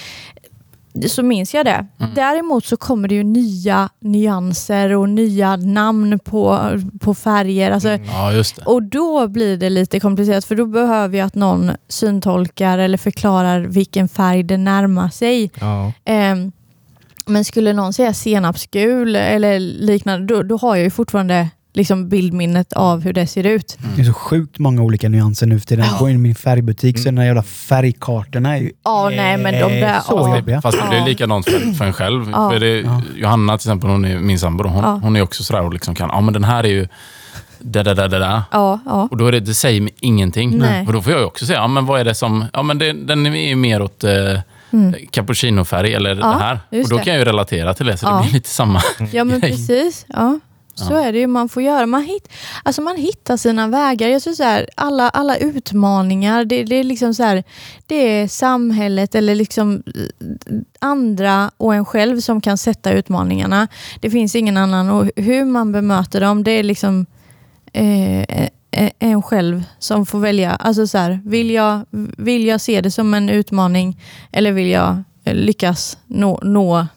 så minns jag det. Däremot så kommer det ju nya nyanser och nya namn på, på färger. Alltså, Ja, just det. och då blir det lite komplicerat för då behöver jag att någon syntolkar eller förklarar vilken färg det närmar sig. Ja. Ehm, men skulle någon säga senapsgul eller liknande, då, då har jag ju fortfarande liksom bildminnet av hur det ser ut. Det är så sjukt många olika nyanser nu för tiden. Jag går in i min färgbutik så den här jävla färgkartorna är ju Ja, nej men de där... så ja. jobbiga. Fast det är likadant för, för en själv. Ja. För det, Johanna till exempel, hon är min sambo, hon, hon är också sådär och liksom kan, ja men den här är ju da da da da da. Ja, ja. Och då är det, det säger mig ingenting. Nej. Och då får jag ju också säga, ja men vad är det som, ja men det, den är ju mer åt eh, cappuccinofärg eller Mm. Ja, det här. Och då det. kan jag ju relatera till det, så Ja. det blir lite samma Ja men grej. precis. Ja. Så är det ju man får göra. Man, hitt, alltså man hittar sina vägar. Jag så här, alla, alla utmaningar, det, det, är liksom så här, det är samhället eller liksom eh, andra och en själv som kan sätta utmaningarna. Det finns ingen annan och hur man bemöter dem, det är liksom eh, eh, en själv som får välja. Alltså så här, vill, jag, vill jag se det som en utmaning eller vill jag eh, lyckas nå, nå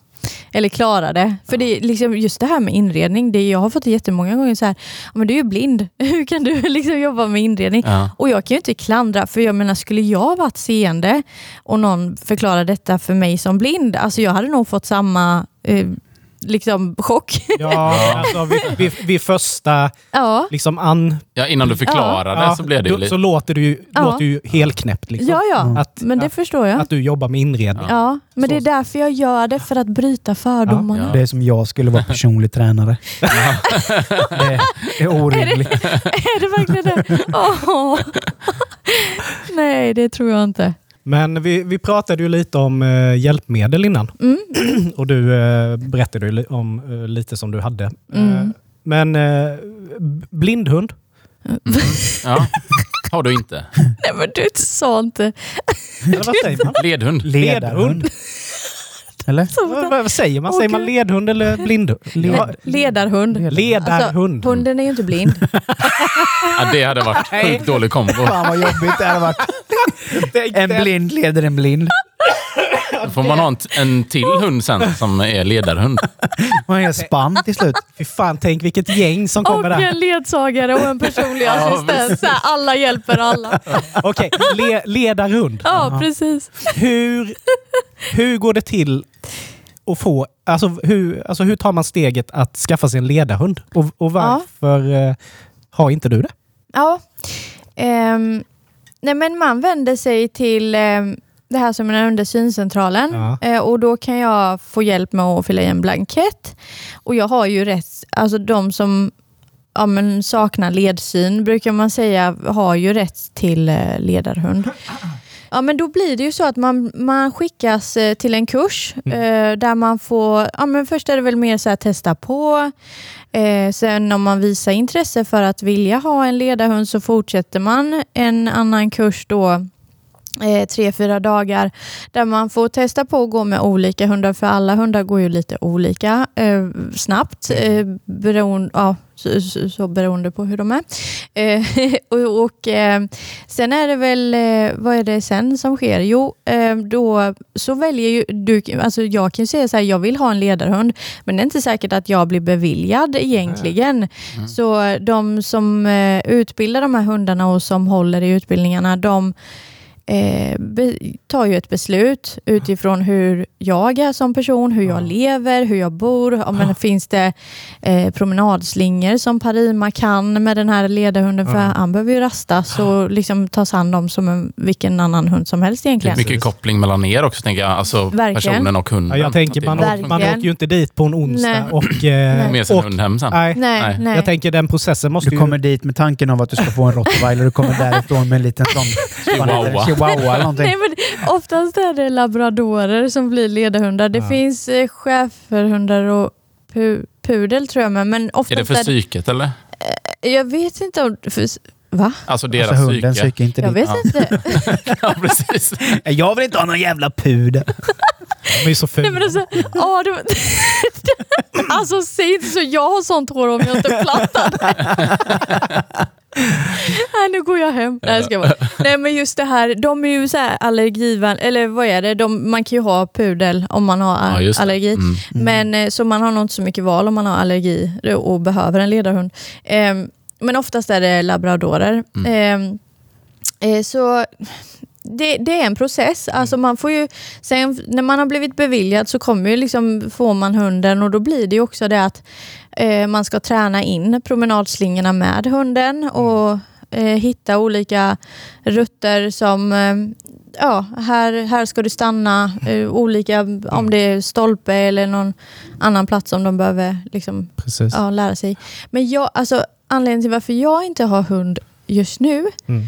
eller klara det. För det är liksom just det här med inredning, det jag har fått det jättemånga gånger så här, "Ja, men du är ju blind, hur kan du liksom jobba med inredning? Ja. Och jag kan ju inte klandra, för jag menar skulle jag varit seende och någon förklarar detta för mig som blind, alltså jag hade nog fått samma eh, liksom chock. Ja, alltså vid, vid, vid första ja. liksom an... Ja, innan du förklarar det Ja, så blir det ju så låter du Ja. låter ju helknäppt. Liksom. ja, ja, Att, men det att, förstår jag. att du jobbar med inredning. Ja, men det är Så- därför jag gör det, för att bryta fördomarna. Ja. Det är som jag skulle vara personlig tränare. det är orimligt. Är det verkligen det? Åh. Nej, det tror jag inte. Men vi, vi pratade ju lite om eh, hjälpmedel innan. Mm. Och du eh, berättade ju li- om eh, lite som du hade. Mm. Eh, men eh, blindhund? Ja. Har du inte? Nej, men du sa inte. Eller vad säger man? Ledhund? Ledarhund. Eller? vad, vad säger man? Åh, Säger man Gud. ledhund eller blindhund? Le- ledarhund. Ledarhund. Alltså, hunden är ju inte blind. Ja, det hade varit sjukt dålig kombo. Fan vad jobbigt det hade varit. En blind leder en blind. Får man ha en, en till hund sen som är ledarhund. Man är spann till slut. Fy fan, tänk vilket gäng som Och kommer där. en ledsagare och en personlig Ja, assistent. Så här, alla hjälper alla. Okej, le, ledarhund. Ja, precis. Hur, hur går det till att få... Alltså hur, alltså hur tar man steget att skaffa sig en ledarhund? Och, och varför eh, har inte du det? Ja. Ehm, nej, men man vänder sig till ehm, det här som är under syncentralen Ja. Eh, och då kan jag få hjälp med att fylla i en blankett. Och jag har ju rätt, alltså de som ja, men saknar ledsyn brukar man säga har ju rätt till eh, ledarhund. Ja, men då blir det ju så att man, man skickas eh, till en kurs eh, där man får, ja, men först är det väl mer så här testa på. Eh, sen om man visar intresse för att vilja ha en ledarhund så fortsätter man en annan kurs då eh, tre, fyra dagar där man får testa på att gå med olika hundar för alla hundar går ju lite olika eh, snabbt eh, beroende, ja, så, så, så beroende på hur de är. Eh, och och eh, sen är det väl, eh, vad är det sen som sker? Jo, eh, då så väljer ju du, alltså jag kan ju säga så här, jag vill ha en ledarhund, men det är inte säkert att jag blir beviljad egentligen. Så de som utbildar de här hundarna och som håller i utbildningarna, de eh, be, tar ju ett beslut utifrån hur jag är som person, hur jag Ja. lever, hur jag bor. Ja, men finns det eh, promenadslingor som Parima kan med den här ledarhunden, för han behöver ju rastas och liksom tas hand om som en, vilken annan hund som helst Det är egentligen. mycket koppling mellan er också, tänker jag. Alltså Verkligen. personen och hunden. Ja, jag tänker man, åker, man åker ju inte dit på en onsdag Nej. och... Eh, med sin och hund hem sen. nej, Nej, Nej. Jag tänker den processen måste Du ju... kommer dit med tanken av att du ska få en rottweiler och kommer därifrån med en liten sån Chihuahua. Chihuahua eller någonting. Nej, men oftast är det labradorer som blir ledarhundar. Det Ja. finns eh, schäferhundar och pu pudel tror jag med. Men Är det för psyket eller? Jag vet inte om... För, va? Alltså deras Alltså hunden psyke? psykar inte Jag dit. vet inte. Ja, precis. Jag vill inte ha någon jävla pudel. De är så Nej, fula. men alltså, åh, det, alltså säg inte så. Jag har sånt hår om jag inte plattar Nej, nu går jag hem. Nej, jag ska bara. Nej, men just det här. De är ju så här allergivän... Eller vad är det? De, man kan ju ha pudel om man har Ja, allergi. Mm. Men, eh, så man har nog inte så mycket val om man har allergi och behöver en ledarhund. Ehm, men oftast är det labradorer. Ehm, eh, så det, det är en process. Alltså man får ju, sen när man har blivit beviljad så kommer ju liksom, får man hunden och då blir det ju också det att man ska träna in promenadslingorna med hunden och eh, hitta olika rutter som eh, Ja, här, här ska du stanna. Eh, olika, om det är stolpe eller någon annan plats som de behöver liksom, ja, lära sig. Men jag, alltså, anledningen till varför jag inte har hund just nu, Mm.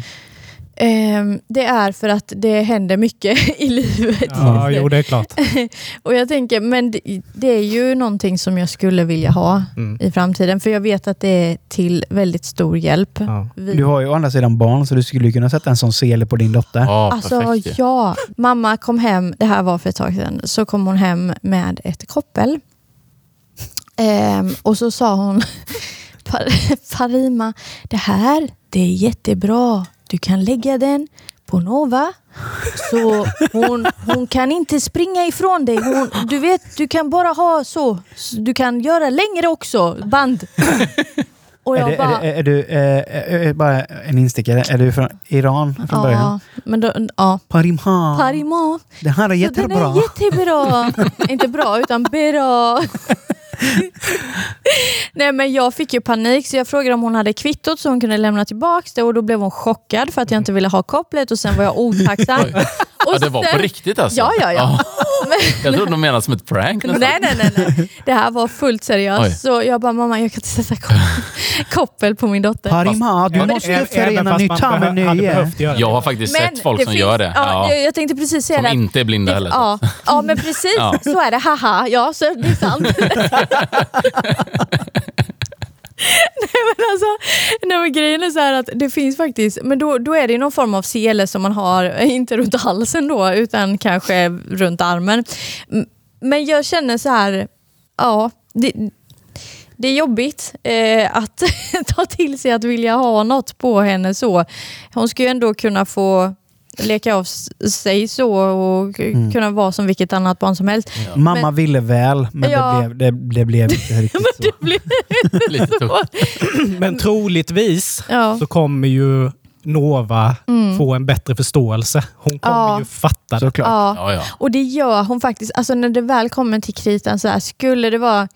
Ehm, det är för att det händer mycket i livet. Ja, jo, det är klart. Och jag tänker, men det, det är ju någonting som jag skulle vilja ha Mm. i framtiden, för jag vet att det är till väldigt stor hjälp. Ja. Vi- Du har ju å andra sidan barn så du skulle kunna sätta en sån sele på din dotter. Ja, Alltså perfekt. ja, mamma kom hem, det här var för ett tag sedan, så kom hon hem med ett koppel. Ehm, och så sa hon, "Par- Farima, det här det är jättebra. Du kan lägga den på Nova. Så hon, hon kan inte springa ifrån dig. Hon, du vet, du kan bara ha så. Du kan göra längre också, band. Och Är, jag det, bara, är, det, är du, eh, eh, bara en instickare, är du från Iran från början? ja, men då, ja. Parimha. Parima. Det här är Så Den jättebra. är jättebra. Inte bra, utan bra. Nej, men jag fick ju panik så jag frågade om hon hade kvittot så hon kunde lämna tillbaka det och då blev hon chockad för att jag inte ville ha kopplet och sen var jag otacksam. Och Ja, det var på riktigt alltså? Ja, ja, ja. Jag trodde de menade som ett prank nästan. Nej, nej, nej, nej. Det här var fullt Oj. seriöst. Så jag bara, mamma jag kan inte sätta koppel, på min dotter. Parima, du måste förena fast ny man ta med nöje. Jag har faktiskt Men sett folk som finns- gör det. Ja, Ja. Jag, tänkte precis säga Som det. att- inte är blinda det, heller. Ja, ja, men precis. Ja. Så är det. Haha, ja, så det är sant. nej, men alltså, nej, men grejen är så här att det finns faktiskt, men då, då är det någon form av sele som man har, eh, inte runt halsen då, utan kanske runt armen. Men jag känner så här, ja, det, det är jobbigt eh, att ta till sig att vilja ha något på henne så. Hon ska ju ändå kunna få leka av sig så och Mm. kunna vara som vilket annat barn som helst. Mamma Men- ville väl, men Ja. det, blev, det, det blev inte riktigt så. Lite tufft. Men troligtvis Ja. så kommer ju Nova Mm. få en bättre förståelse. Hon kommer Ja. ju fatta det. Såklart. Ja. Ja, ja. Och det gör hon faktiskt. Alltså när det väl kommer till kritan så här, skulle det vara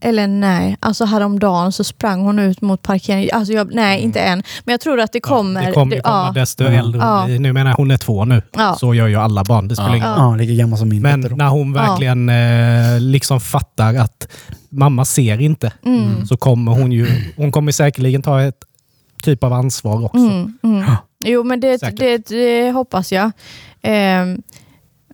eller nej, alltså häromdagen så sprang hon ut mot parkeringen. Alltså jag, nej, inte än. Men jag tror att det kommer. Ja, det kommer ju komma ja. desto äldre Ja. Nu menar jag, hon är två nu. Ja. Så gör ju alla barn. Det spelar Ja. ingen roll. Ja. Lika gammal som min Men när hon verkligen eh, liksom fattar att mamma ser inte Mm. så kommer hon ju hon kommer säkerligen ta ett typ av ansvar också. Mm, mm. Jo, men det, det, det hoppas jag. Ehm,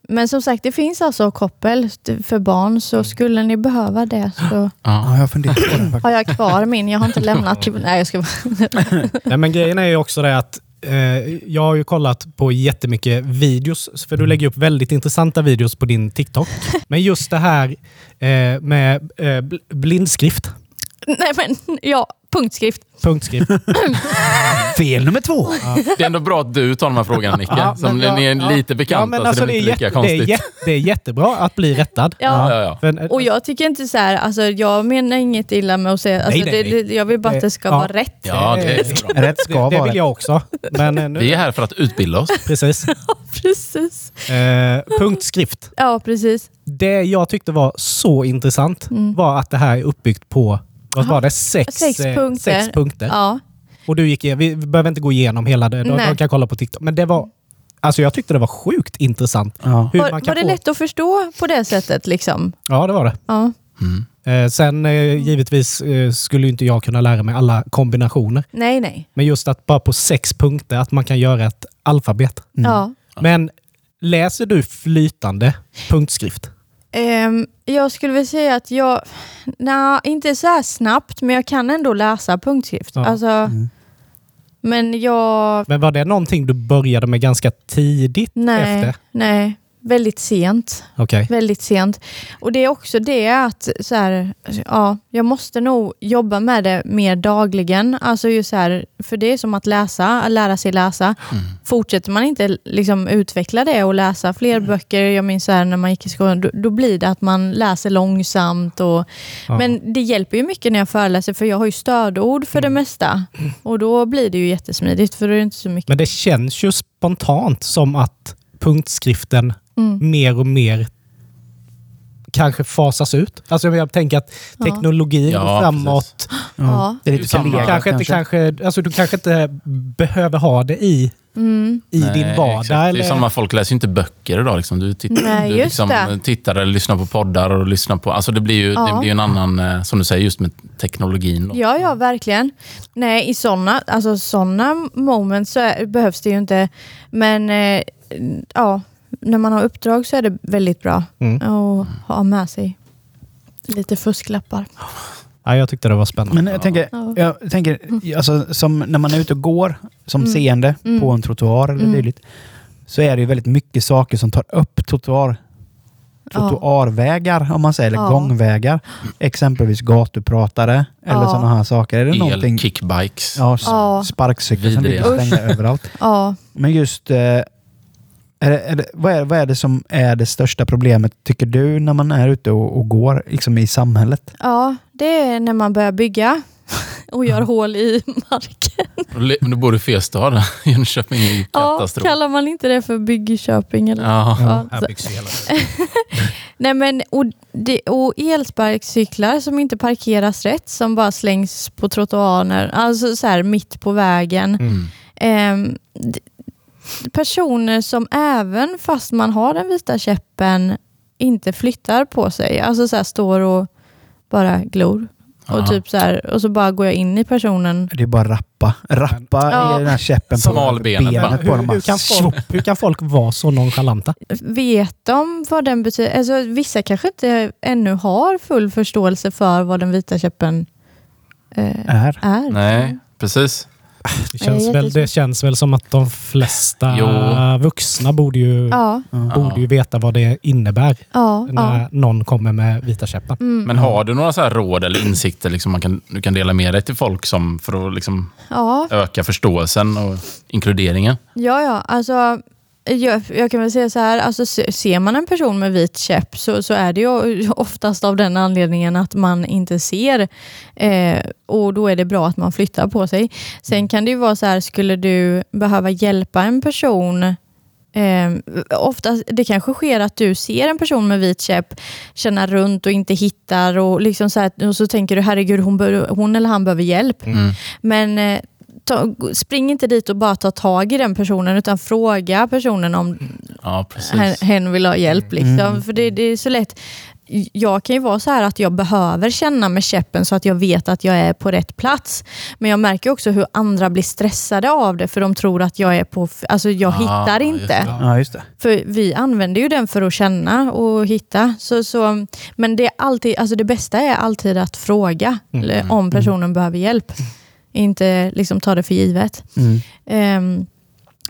men som sagt, det finns alltså koppel för barn, så skulle ni behöva det så Ja. Ja, jag funderar på det har jag kvar min. Jag har inte lämnat till... Nej, jag ska Nej, men grejen är ju också det att eh, jag har ju kollat på jättemycket videos, för du lägger upp väldigt intressanta videos på din TikTok. Men just det här eh, med eh, bl- blindskrift. Nej, men ja, Punktskrift. Punktskrift. Fel nummer två. Det är ändå bra att du tar de här frågorna, Nicke. Ja, som men- ni är ja, lite bekanta, så alltså, det är väl inte lika det, är konstigt. jätte, det är jättebra att bli rättad. Ja. Ja, ja. Men, Och jag tycker inte så här, alltså jag menar inget illa med att säga, alltså Nej, nej, det, nej. det, jag vill bara att det ska Ja. vara rätt. ja, det är. Rätt ska det, det vara vill jag också. Men eh, nu, Vi är här för att utbilda oss. precis. Precis. Eh, punktskrift. Ja, precis. Det jag tyckte var så intressant Mm. var att det här är uppbyggt på vad var det? Sex, Sex eh, punkter. Sex punkter. Ja. Och du gick, igen- vi behöver inte gå igenom hela det, de, Nej. de kan kolla på TikTok. Men det var, alltså jag tyckte det var sjukt intressant. Ja. Hur Var, man kan var det få, lätt att förstå på det sättet? Liksom? Ja, det var det. Ja. Mm. Eh, sen eh, givetvis eh, skulle inte jag kunna lära mig alla kombinationer. Nej, nej. Men just att bara på sex punkter, att man kan göra ett alfabet. Ja. Men läser du flytande punktskrift? Ehm, jag skulle väl säga att jag, nej, inte så här snabbt, men jag kan ändå läsa punktskrift. Ja. Alltså, Mm. Men jag, Men var det någonting du började med ganska tidigt nej, efter? nej, väldigt sent. Okej. Väldigt sent. Och det är också det att så här, ja, jag måste nog jobba med det mer dagligen. Alltså just så här, för det är som att läsa, att lära sig läsa. Mm. Fortsätter man inte liksom utveckla det och läsa fler böcker, jag minns så här, när man gick i skolan, då, då blir det att man läser långsamt. Och, Ja. Men det hjälper ju mycket när jag föreläser, för jag har ju stödord för det mesta. Och då blir det ju jättesmidigt, för då är det inte så mycket. Men det känns ju spontant som att punktskriften Mm. mer och mer kanske fasas ut. Alltså jag tänker att teknologin Ja, går framåt. Ja. Det är Det lite förlegat Kanske inte, kanske, alltså du kanske inte behöver ha det i, Mm. i Nej, din vardag. exakt. Det är eller? samma, folk läser ju inte böcker idag. Liksom. Du, titt, Nej, du liksom det. tittar eller lyssnar på poddar och lyssnar på... Alltså det blir ju, det Ja. blir ju en annan, eh, som du säger, just med teknologin. Då. Ja, ja, verkligen. Nej, i sådana alltså såna moments så är, behövs det ju inte. Men eh, ja, när man har uppdrag så är det väldigt bra Mm. att ha med sig lite fusklappar. Ja, jag tyckte det var spännande. Men jag tänker, Ja. jag tänker alltså, som när man är ute och går som Mm. seende Mm. på en trottoar eller Mm. dylikt, så är det ju väldigt mycket saker som tar upp trottoar, trottoarvägar, om man säger, eller Ja. gångvägar. Exempelvis gatupratare eller Ja. sådana här saker. Är det någonting... El-kickbikes. Ja, Ja. sparkcyklar som ligger stängda överallt. Ja, Men just, eh, är det, är det, vad, är, vad är det som är det största problemet, tycker du, när man är ute och, och går liksom i samhället? ja, det är när man börjar bygga och gör hål i marken. Men du bor i fel stad. Jönköping är ju Ja, katastrof. kallar man inte det för byggköping? Eller? Ja. Ja, Här byggs hela. Nej, men, och, det, och elsparkcyklar som inte parkeras rätt, som bara slängs på trottoarer, alltså så här mitt på vägen. Mm. D- personer som även fast man har den vita käppen inte flyttar på sig. Alltså så här står och bara glor. Och, typ så här, och så bara går jag in i personen. Det är bara rappa. Rappa Ja. i den här käppen på Smalbenet benet på dem. Hur, bara hur, kan folk, hur kan folk vara så nonchalanta? Vet de vad den betyder? Alltså, vissa kanske inte ännu har full förståelse för vad den vita käppen eh, Är. är. Nej, precis. Det känns, Nej, väl, det känns väl som att de flesta Jo. vuxna borde ju, Ja, borde ju veta vad det innebär ja, när ja. någon kommer med vita käppen. Mm. Men har du några så här råd eller insikter liksom man kan, du kan dela med dig till folk som, för att liksom ja, öka förståelsen och inkluderingen? Ja, ja. Alltså, jag, jag kan väl säga så här, alltså, se- ser man en person med vit käpp så, så är det ju oftast av den anledningen att man inte ser. Eh, och då är det bra att man flyttar på sig. Sen kan det ju vara så här, skulle du behöva hjälpa en person Eh, ofta, det kanske sker att du ser en person med vit käpp känna runt och inte hittar och, liksom så, här, och så tänker du herregud hon, hon eller han behöver hjälp. Mm. Men eh, ta, spring inte dit och bara ta tag i den personen utan fråga personen om Ja, precis. hen, hen vill ha hjälp. Liksom. Mm. För det, det är så lätt. Jag kan ju vara så här att jag behöver känna med käppen så att jag vet att jag är på rätt plats. Men jag märker också hur andra blir stressade av det för de tror att jag är på... Alltså jag Ah, hittar just inte. det. Ja, just det. För vi använder ju den för att känna och hitta. Så, så, men det, är alltid, alltså det bästa är alltid att fråga Mm. eller om personen behöver hjälp. Inte liksom ta det för givet. Mm. Um,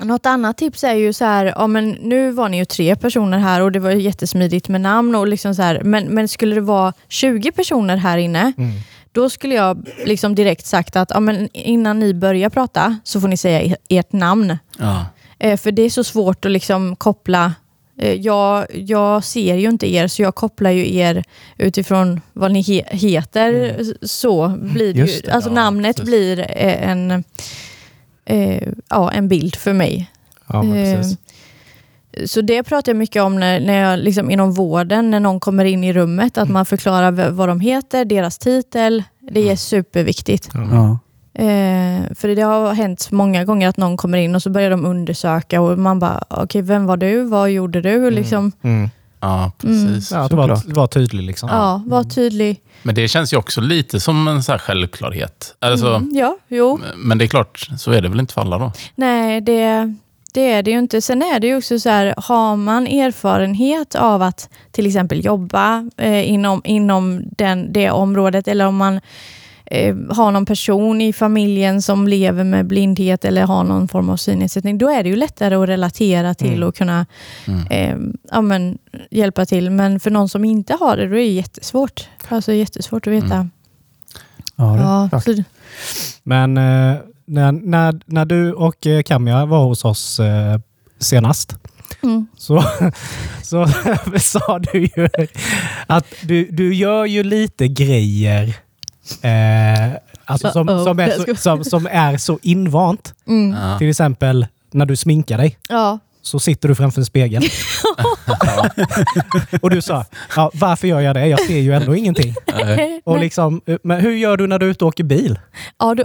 något annat tips är ju så här, ja, men nu var ni ju tre personer här och det var jättesmidigt med namn. Och liksom så här, men, men skulle det vara 20 personer här inne, Mm. då skulle jag liksom direkt sagt att ja, men innan ni börjar prata så får ni säga e- ert namn. Ja. Eh, för det är så svårt att liksom koppla. Eh, jag, jag ser ju inte er, så jag kopplar ju er utifrån vad ni he heter. Så blir ju. det, Alltså ja, namnet precis. blir eh, en, eh, ja, en bild för mig. Ja, Eh. Så det pratar jag mycket om när, när jag, liksom inom vården, när någon kommer in i rummet, att man förklarar vad de heter, deras titel. Det är superviktigt. Ja. Eh, för det har hänt många gånger att någon kommer in och så börjar de undersöka och man bara, okej, vem var du? Vad gjorde du? Liksom, Mm. ja, precis. Ja, att vara, vara tydlig liksom. ja, var tydlig. Men det känns ju också lite som en så här självklarhet. Alltså, Mm, ja, jo. Men det är klart, så är det väl inte för alla då? Nej, det, det är det ju inte. Sen är det ju också så här, har man erfarenhet av att till exempel jobba eh, inom, inom den, det området eller om man eh, har någon person i familjen som lever med blindhet eller har någon form av synnedsättning, då är det ju lättare att relatera till Mm. och kunna Mm. eh, ja, men, hjälpa till. Men för någon som inte har det, då är det jättesvårt. Alltså jättesvårt att veta. Mm. Ja, Ja, så, Men eh, när, när, när du och eh, Kamja var hos oss eh, senast mm. så, så sa du ju att du, du gör ju lite grejer eh, alltså som, Uh-oh. som, är så, som, som är så invant. Mm. Ja. Till exempel när du sminkar dig Ja. så sitter du framför en spegel. och du sa, ja, varför gör jag det? Jag ser ju ändå ingenting. Nej. Och liksom, men hur gör du när du är ute och åker bil? Ja, du,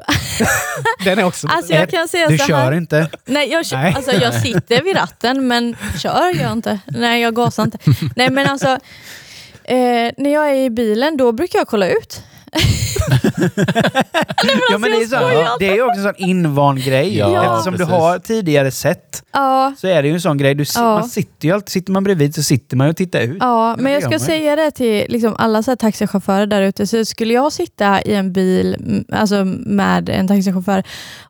Den är också... alltså jag kan säga Du så här. kör inte? Nej, jag, Nej. Alltså, jag sitter vid ratten men kör jag inte. Nej, jag gasar inte. Nej, men alltså, eh, när jag är i bilen då brukar jag kolla ut. Ja, men det, är så, det är ju också en sån invand grej. Ja, Eftersom precis. du har tidigare sett Ja, så är det ju en sån grej. Du, Ja. Man sitter ju alltid, sitter man bredvid så sitter man ju och tittar ut. ja men jag ska säga det till liksom alla så här taxichaufförer där ute. Så skulle jag sitta i en bil alltså med en taxichaufför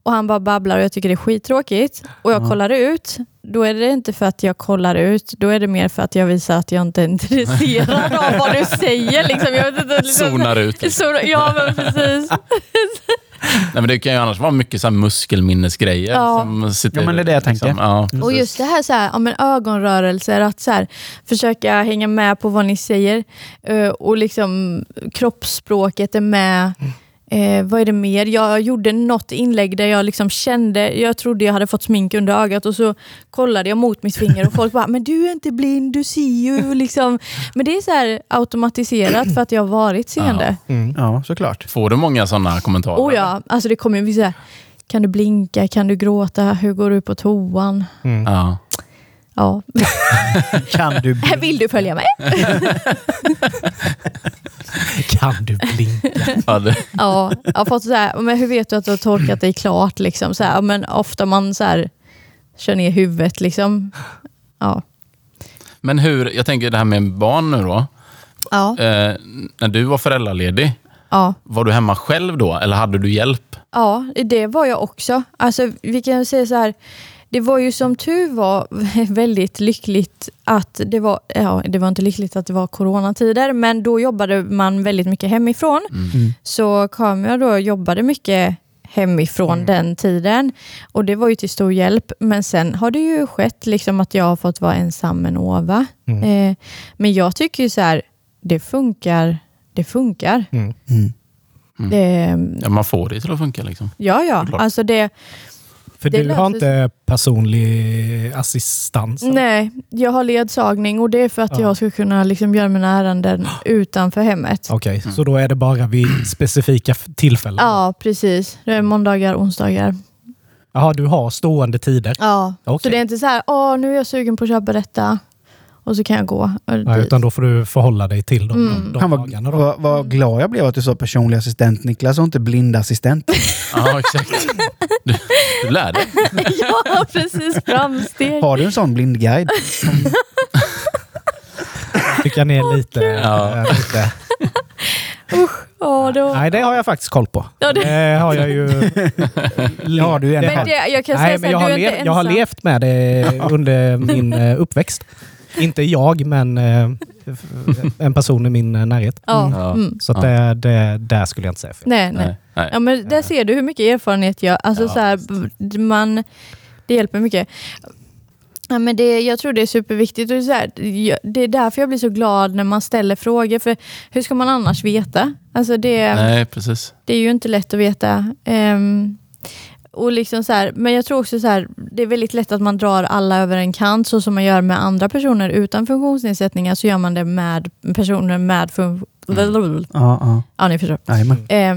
och han bara babblar och jag tycker det är skittråkigt och jag Ja. kollar ut, då är det inte för att jag kollar ut, då är det mer för att jag visar att jag inte är intresserad av vad du säger. Liksom. Jag vet inte, liksom, Zonar ut. Liksom. Ja, men precis. Nej, men det kan ju annars vara mycket så här muskelminnesgrejer. Ja. Som sitter, Ja, men det är det jag tänker. Ja, Och just det här, så här ja, men ögonrörelser, att så här, försöka hänga med på vad ni säger eh, och liksom kroppsspråket är med. Eh, vad är det mer? Jag gjorde något inlägg där jag liksom kände, jag trodde jag hade fått smink under ögat och så kollade jag mot mitt finger och folk bara, men du är inte blind, du ser ju. Liksom. Men det är så här automatiserat för att jag har varit seende. Mm. Ja, såklart. Får du många sådana kommentarer? Oh ja, alltså det kommer ju vissa, kan du blinka, kan du gråta, hur går du på toan? Mm. Ja. Ja, Kan du... vill du följa med? Kan du blinka? Ja, det, Ja, jag har fått så här, men hur vet du att du har torkat dig klart? Liksom? Så här, men ofta man så här, kör ner huvudet. Liksom. Ja. men hur, jag tänker det här med barn nu då. Ja, Eh, när du var föräldraledig, ja, var du hemma själv då? Eller hade du hjälp? ja, det var jag också. Alltså, vi kan säga så här, det var ju som tur var väldigt lyckligt att det var, ja, det var inte lyckligt att det var coronatider, men då jobbade man väldigt mycket hemifrån. Mm. Så Kamia då jobbade mycket hemifrån den tiden och det var ju till stor hjälp. Men sen har det ju skett liksom att jag har fått vara ensam med Nova. Mm. Eh, men jag tycker ju så här, det funkar. Det funkar. Mm. Mm. Det, Ja, man får det till att funka liksom. ja, ja. Såklart. Alltså det, För Det du har inte personlig assistans? nej, jag har ledsagning och det är för att Ja. jag ska kunna liksom göra mina ärenden utanför hemmet. Okej, så då är det bara vid specifika f- tillfällen? Ja, precis. Det är måndagar, onsdagar. Jaha, du har stående tider? Ja, Okej. så det är inte så här, åh nu är jag sugen på att köpa detta och så kan jag gå. Ja, utan då får du förhålla dig till de, Mm. de Han var, dagarna. Vad, vad glad jag blev att du sa personlig assistent Niklas och inte blindassistent. Ja, exakt. Du, du lär dig. ja, precis. Framsteg. Har du en sån blindguide? Tycker ni är lite... Ja. eh, lite Ja, då. nej, det har jag faktiskt koll på. Ja, det- Det har jag ju... Ja, du är Men det, jag kan Nej, säga men jag, har lev, jag har levt med det under min eh, uppväxt. Inte jag, men eh, en person i min eh, närhet. Ja. Ja. Mm. Så att det, det, där skulle jag inte säga fel. Nej, nej. Nej. Ja, men där ser du hur mycket erfarenhet jag... Alltså, Ja, så här, man, det hjälper mycket. Ja, men det, jag tror det är superviktigt. Och så här, jag- det är därför jag blir så glad när man ställer frågor. För hur ska man annars veta? Alltså det, Nej, precis. det är ju inte lätt att veta. Ehm, och liksom så här, men jag tror också så här, det är väldigt lätt att man drar alla över en kant så som man gör med andra personer utan funktionsnedsättningar så gör man det med personer med funktion... Ja, ja. Ja, ni förstår. Eh,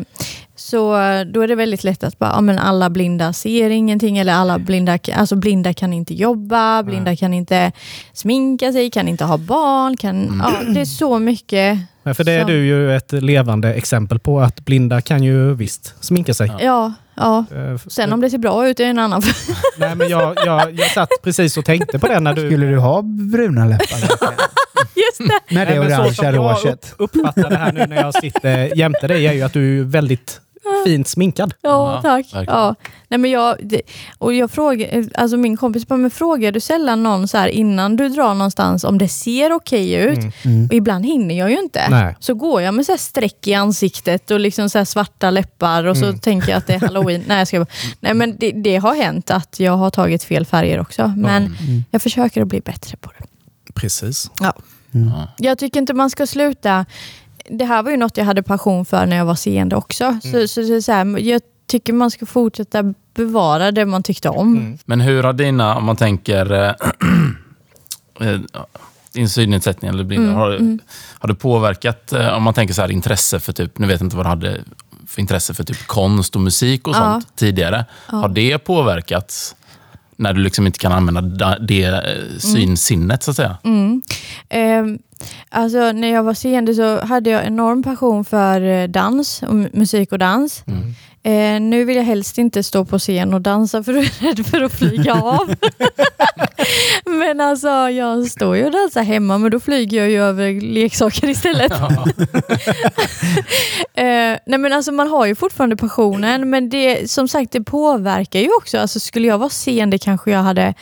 så då är det väldigt lätt att bara, ja, men alla blinda ser ingenting eller alla blinda, alltså blinda kan inte jobba, blinda kan inte sminka sig, kan inte ha barn. Kan, ja, det är så mycket. Men för det är du ju ett levande exempel på att blinda kan ju visst sminka sig. Ja, ja. Eh, Sen om det ser bra ut är en annan Nej, men jag, jag, jag satt precis och tänkte på det när du... Skulle du ha bruna läppar? Just det. Med det Nej, men så som orangea jag uppfattar det här nu när jag sitter jämte dig är ju att du är väldigt fint sminkad. Ja, Ja, tack. verkligen. Ja. Nej, men jag, det, och jag frågar, alltså min kompis bara, men frågar du sällan någon så här innan du drar någonstans om det ser okej ut? Mm. Mm. Och ibland hinner jag ju inte. Nej. Så går jag med så här streck i ansiktet och liksom så här svarta läppar och så Mm. tänker jag att det är halloween. Nej, jag ska bara, nej men det, det har hänt att jag har tagit fel färger också. Men Mm. jag försöker att bli bättre på det. Precis. Mm. Ja. Jag tycker inte man ska sluta. Det här var ju något jag hade passion för när jag var seende också. Så, så, det är så här, jag tycker man ska fortsätta bevara det man tyckte om. Mm. Men hur har dina, om man tänker eh, eh, din synnedsättning eller blinda, Mm, har, mm. har det påverkat, eh, om man tänker så här intresse för typ, nu vet jag inte vad du hade för intresse för typ konst och musik och Ja. sånt tidigare. Ja. Har det påverkats när du liksom inte kan använda da- det eh, synsinnet så att säga? Mm. Ehm, alltså, när jag var seende så hade jag enorm passion för eh, dans, och mu- musik och dans. Mm. Eh, nu vill jag helst inte stå på scen och dansa för jag är rädd för att flyga av. men alltså, jag står ju och dansar hemma men då flyger jag ju över leksaker istället. eh, nej men alltså, man har ju fortfarande passionen men det, som sagt det påverkar ju också. Alltså, skulle jag vara seende kanske jag hade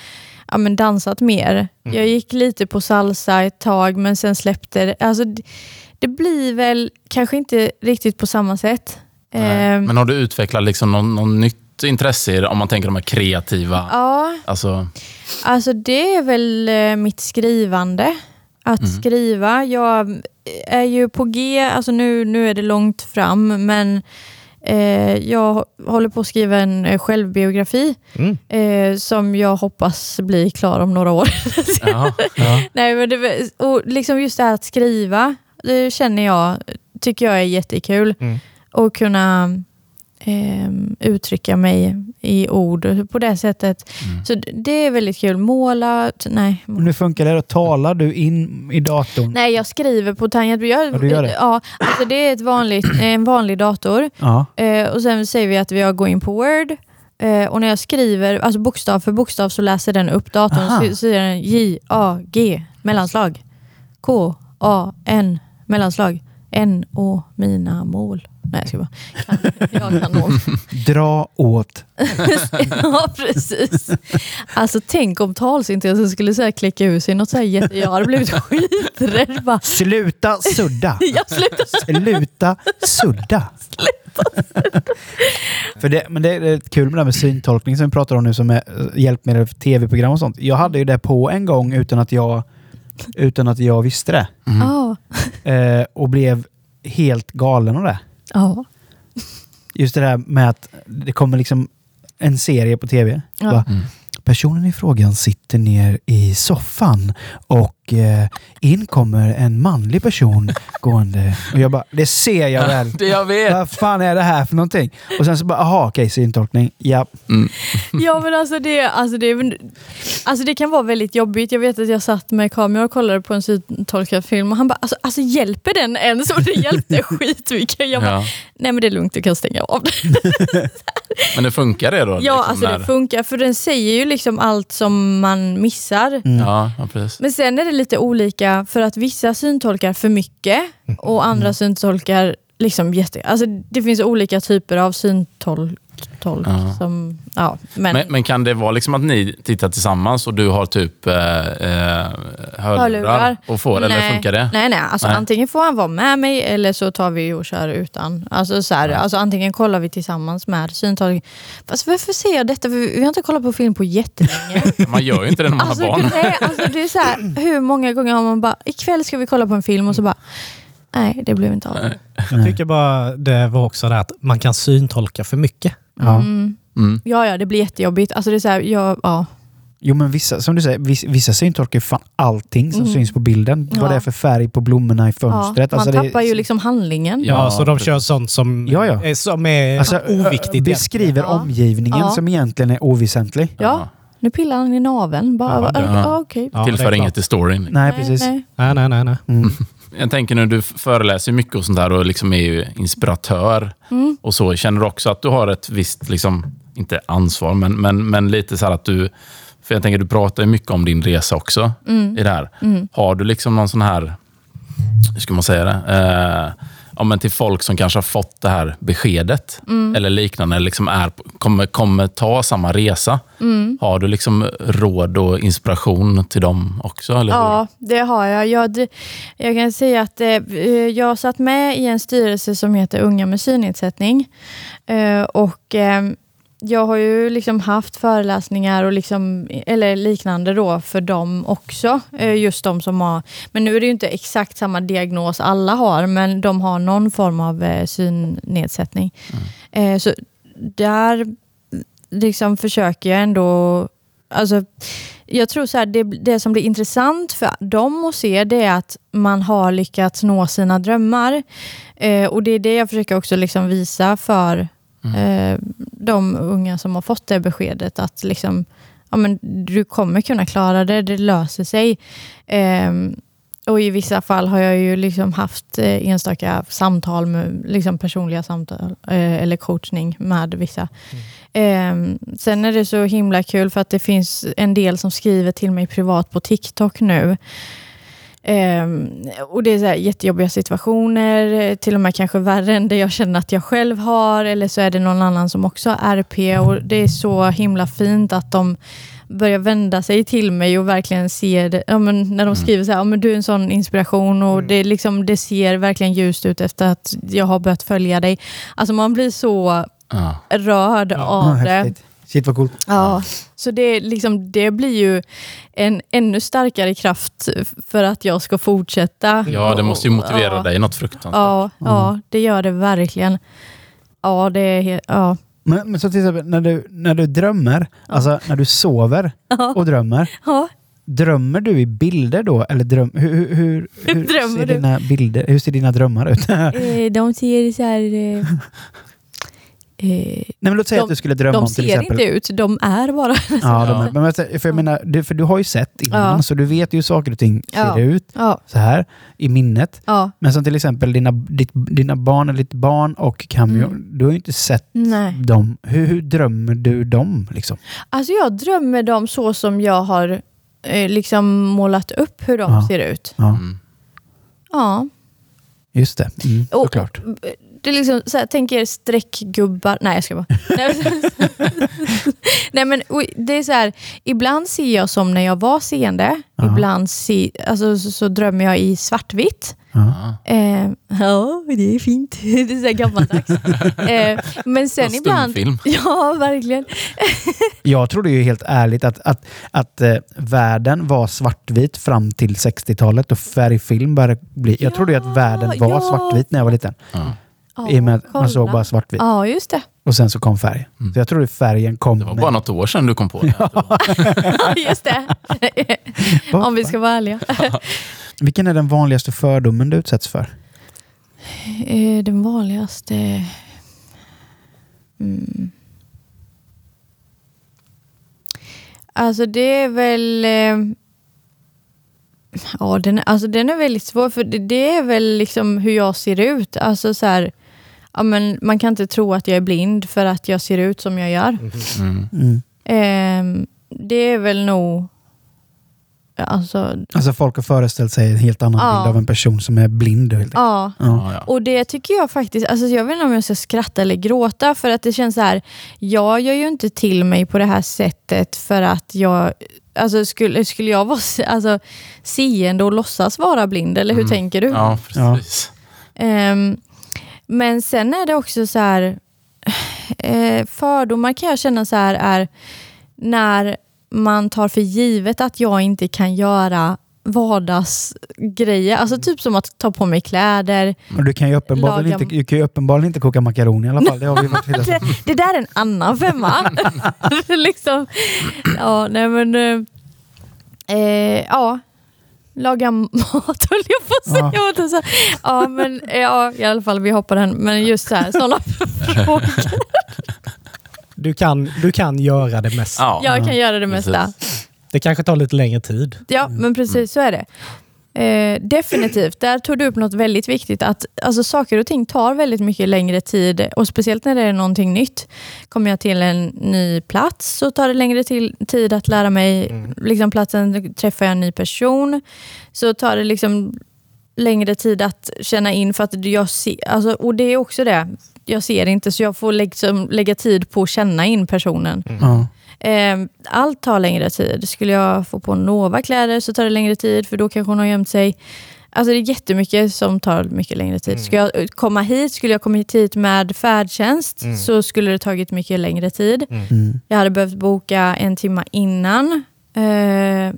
ja, men dansat mer. Jag gick lite på salsa ett tag men sen släppte det. Alltså, det, det blir väl kanske inte riktigt på samma sätt. Ehm, Men har du utvecklat liksom någon, någon nytt intresse om man tänker de här kreativa? Ja, Alltså, alltså det är väl eh, mitt skrivande. Att Mm. skriva. Jag är ju på G, alltså nu, nu är det långt fram, men eh, jag håller på att skriva en eh, självbiografi Mm. eh, som jag hoppas blir klar om några år. ja, ja. Nej, men det, och liksom just det här att skriva, det känner jag, tycker jag är jättekul. Mm. Och kunna ehm, uttrycka mig i ord på det sättet. Mm. Så det är väldigt kul. Måla, nej. Men hur funkar det då? Talar du in i datorn? Nej, jag skriver på tangentbord. Jag, Ja, du gör det? Ja, alltså det är ett vanligt, en vanlig dator. Ja. Eh, och sen säger vi att vi har gå in på Word. Eh, och när jag skriver, alltså bokstav för bokstav så läser den upp datorn. Aha. Så säger den J, A, G, mellanslag. K, A, N, mellanslag. N, Å, mina mål. Nej, jag ska bara... Kan, jag kan dem. Dra åt. ja, precis. Alltså tänk om talsyntesen skulle så här klicka ur sig något så här jätte... Jag hade blivit skiträdd. Bara, Sluta sudda! jag slutar. Sluta sudda! För det, men det är kul med det här med syntolkning som vi pratar om nu som är eh, hjälpmedel för tv-program och sånt. Jag hade ju det på en gång utan att jag, utan att jag visste det. Mm. Ja. Eh, och blev helt galen av det. Ja. Just det där med att det kommer liksom en serie på tv. Ja. Bara, Mm. Personen i frågan sitter ner i soffan och eh, in kommer en manlig person gående. Och jag bara, det ser jag väl. Det jag vet. Vad fan är det här för någonting? Och sen så bara, aha, okej, syntolkning. Ja. Mm. Ja men alltså det, alltså, det, är- alltså det kan vara väldigt jobbigt. Jag vet att jag satt med kameran och kollade på en syntolkad film och han bara, alltså, alltså hjälper den ens? Och det hjälpte skitmycket. Jag bara, Ja. nej men det är lugnt, du kan stänga av den. Men det funkar det då? Ja, liksom, alltså det när- funkar för den säger ju liksom allt som man missar. Mm. Ja, ja, precis. Men sen är det lite olika för att vissa syntolkar för mycket och andra syntolkar liksom jätte... Alltså det finns olika typer av syntolk syntolk. Ja. Som, ja, men, Men, men kan det vara liksom att ni tittar tillsammans och du har typ eh, eh, hörlurar och får, eller nej, funkar det? Nej, nej. Alltså, Nej. Antingen får han vara med mig eller så tar vi och kör utan. Alltså, så här, alltså, antingen kollar vi tillsammans med syntolk. Fast varför ser jag detta? För vi har inte kollat på film på jättelänge. Man gör ju inte det när man Alltså, har barn. nej, alltså, det är så här, hur många gånger har man bara, ikväll ska vi kolla på en film och så bara, nej det blev inte av. Jag tycker bara det var också det att man kan syntolka för mycket. Ja. Mm. Mm. Ja, ja, det blir jättejobbigt. Alltså, det är så här, jag, ja. Jo men vissa, som du säger, vissa, vissa syntolkar ju fan allting som Mm. syns på bilden. Ja. Vad det är för färg på blommorna i ja. fönstret. Man Alltså, det- tappar ju liksom handlingen. Ja, Ja, så de kör sånt som, Ja, ja. Är, som är Alltså, oviktigt. beskriver Ja. omgivningen Ja. som egentligen är oväsentlig. Ja. Nu pillar han i naveln. Bara, Ja, ja, ja. Ja, det är Tillför inget till storyn. Nej, precis. nej. Nej, nej, nej. nej. Mm. Jag tänker nu, du föreläser mycket och sånt där och liksom är ju inspiratör. Mm. Och så Känner du också att du har ett visst, liksom, inte ansvar, men, men, men lite så här att du... För jag tänker, du pratar ju mycket om din resa också Mm. i det här. Mm. Har du liksom någon sån här, hur ska man säga det? Eh, ja, men till folk som kanske har fått det här beskedet Mm. eller liknande, liksom är, kommer, kommer ta samma resa. Mm. Har du liksom råd och inspiration till dem också? Eller hur? Ja, det har jag. Jag, jag kan säga att eh, jag satt med i en styrelse som heter Unga med synnedsättning. Eh, och eh, jag har ju liksom haft föreläsningar och liksom, eller liknande då för dem också. Eh, just de som har, men nu är det ju inte exakt samma diagnos alla har, men de har någon form av eh, synnedsättning. Eh, så där liksom försöker jag ändå Alltså, jag tror så här, det, det som blir intressant för dem att se det är att man har lyckats nå sina drömmar. Och det är det jag försöker också liksom visa för eh, de unga som har fått det beskedet att liksom, ja, men du kommer kunna klara det, det löser sig. Eh, och i vissa fall har jag ju liksom haft eh, enstaka samtal, med, liksom personliga samtal eh, eller coachning med vissa. Eh, sen är det så himla kul för att det finns en del som skriver till mig privat på TikTok nu. Eh, och Det är så här jättejobbiga situationer, till och med kanske värre än det jag känner att jag själv har. Eller så är det någon annan som också har RP. Och Det är så himla fint att de börjar vända sig till mig och verkligen ser det. Ja, men när de skriver så här, ja, men du är en sån inspiration och det, är liksom, det ser verkligen ljust ut efter att jag har börjat följa dig. Alltså man blir så Ja. rörd Ja, av det. häftigt. Shit vad coolt. Ja, så det, liksom, det blir ju en ännu starkare kraft för att jag ska fortsätta. ja, det måste ju motivera ja. dig något fruktansvärt. Ja, ja, det gör det verkligen. Ja, det är helt... Ja. Men, men så till exempel när du, när du drömmer, alltså när du sover Ja. och drömmer, Ja. drömmer du i bilder då? Eller dröm, hur, hur, hur, hur, Drömmer ser du? dina bilder, hur ser dina drömmar ut? Eh, De ser så här... eh, eh, men låt säga De- att du skulle drömma De om till ser exempel... inte ut, de är bara... Ja, de är, men, för, jag menar, du, för du har ju sett innan, Ja. så du vet ju hur saker och ting ser Ja. ut Ja, så här i minnet. ja. Men som till exempel dina, ditt, dina barn eller ditt barn och Cameo, Mm. du har ju inte sett Nej. dem. Hur, hur drömmer du dem? Liksom? Alltså jag drömmer dem så som jag har eh, liksom målat upp hur de Ja. ser ut. Ja, Mm. Ja. just det. Mm, Och- såklart. Det är liksom, så här, tänk er streckgubbar. Nej, jag ska bara. Nej, men det är så här, ibland ser jag som när jag var seende. Ja. Ibland se, alltså, så, så drömmer jag i svartvitt. Ja. Ja. Eh, ja, det är fint. det är så här gammaldags. eh, men sen En ibland... stumfilm. Ja, verkligen. Jag trodde ju helt ärligt att, att, att eh, världen var svartvit fram till 60-talet och färgfilm började bli... Jag trodde ju att världen var ja. svartvit när jag var liten. Ja. Ja, I och med att man såg bara svartvitt. Ja, just det. Och sen så kom färg. Mm. Så jag trodde färgen kom Det var med- bara något år sedan du kom på det. Ja, just det. Om vi ska vara ärliga. Vilken är den vanligaste fördomen du utsätts för? Eh, Den vanligaste... Mm. Alltså det är väl... eh, Ja, den, alltså den är väldigt svår för det, det är väl liksom hur jag ser ut. Alltså så här, ja, men man kan inte tro att jag är blind för att jag ser ut som jag gör. Mm. Mm. Ehm, det är väl nog Alltså, Alltså folk har föreställt sig en helt annan Ja. bild av en person som är blind. Helt ja. Ja. Och det tycker jag faktiskt, alltså jag vet inte om jag ska skratta eller gråta för att det känns så här, jag gör ju inte till mig på det här sättet för att jag, alltså skulle, skulle jag vara alltså, seende och låtsas vara blind eller hur Mm. tänker du? Ja, precis. Ehm, men sen är det också så här, eh, fördomar kan jag känna så här är när man tar för givet att jag inte kan göra vardagsgrejer. Alltså typ som att ta på mig kläder. Men du kan ju uppenbarligen Laga- inte, du kan ju uppenbarligen inte koka makaroner i alla fall. Det har vi varit Det, det där är en annan femma. liksom, ja, nej men... eh, Eh, ja, laga mat höll jag på att säga. Ja. Ja. Så, ja, men ja, i alla fall vi hoppar den. Men just så här, sådana frågor. Du kan, du kan göra det mesta. Ja. Jag kan göra det mesta. Precis. Det kanske tar lite längre tid. Ja, men precis så är det. Eh, definitivt. Där tog du upp något väldigt viktigt. Att alltså, Saker och ting tar väldigt mycket längre tid och speciellt när det är någonting nytt. Kommer jag till en ny plats så tar det längre till, tid att lära mig liksom, platsen. Träffar jag en ny person så tar det liksom längre tid att känna in för att jag ser, alltså, och det är också det. Jag ser inte så jag får liksom lägga tid på att känna in personen. Ja. Eh, allt tar längre tid. Skulle jag få på Nova-kläder så tar det längre tid för då kanske hon har gömt sig. Alltså det är jättemycket som tar mycket längre tid. Ska jag eh, komma hit, skulle jag kommit hit med färdtjänst så skulle det tagit mycket längre tid. Mm. Jag hade behövt boka en timme innan, eh,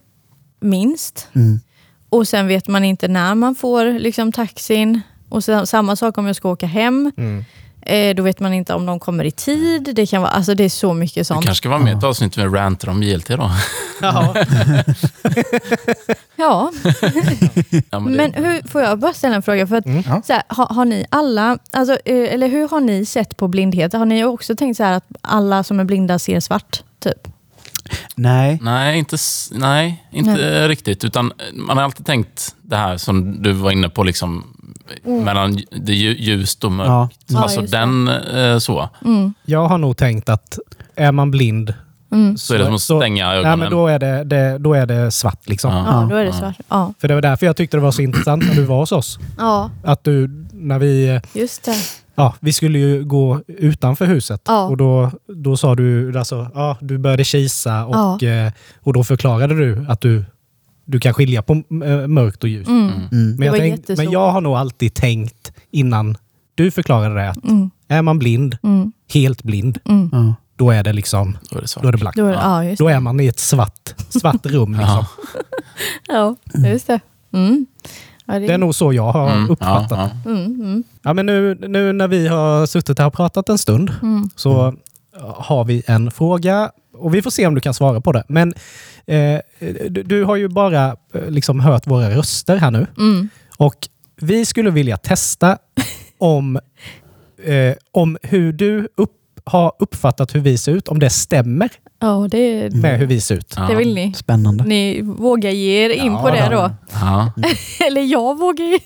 minst. Mm. Och sen vet man inte när man får liksom, taxin. Och sen, samma sak om jag ska åka hem. Eh, då vet man inte om de kommer i tid. Det, kan vara, alltså, det är så mycket Du sånt. kanske ska vara med i ett avsnitt med ranter om JLT då? Ja. Ja, Ja, men men hur, får jag bara ställa en fråga? För att, Mm. Så här, har, har ni alla, alltså, eh, eller hur har ni sett på blindhet? Har ni också tänkt så här att alla som är blinda ser svart? Typ? Nej. Nej, inte, nej, inte riktigt. Utan man har alltid tänkt det här som du var inne på, liksom, mellan det lju- ljust och mörkt. Ja. Ja, alltså det. den eh, så. Mm. Jag har nog tänkt att är man blind Mm. Så är det som att Så- stänga nej, ögonen. men då, är det, det, då är det svart. Liksom. Ja. Ja, då är det Ja. svart. Ja, För det var därför jag tyckte det var så intressant när du var hos oss. ja Att du, när vi, just det. ja, vi skulle ju gå utanför huset Ja. och då, då sa du, alltså, ja, du började kisa och, Ja. eh, och då förklarade du att du, du kan skilja på eh, mörkt och ljus. Mm. Mm. Men, jag var tänk, jättesvårt. men jag har nog alltid tänkt innan du förklarade det att Mm. är man blind, Mm. helt blind, Mm. Ja. då är det liksom Då är det svart. då är det black. Då är, ja, just Då är man i ett svart, svart rum. Liksom. Ja. Ja, just det. Mm. Ja, det, är nog så jag har Mm, uppfattat ja, det. Mm, mm, Ja, men nu, nu när vi har suttit här och pratat en stund mm. så har vi en fråga och vi får se om du kan svara på det. Men eh, du, du har ju bara eh, liksom hört våra röster här nu Mm. och vi skulle vilja testa om, eh, om hur du upp, har uppfattat hur vi ser ut, om det stämmer Ja, det, med hur vi ser ut. Ja. det vill ni. Spännande. Ni vågar ge er in Ja, på det då? Ja, Eller jag vågar ge.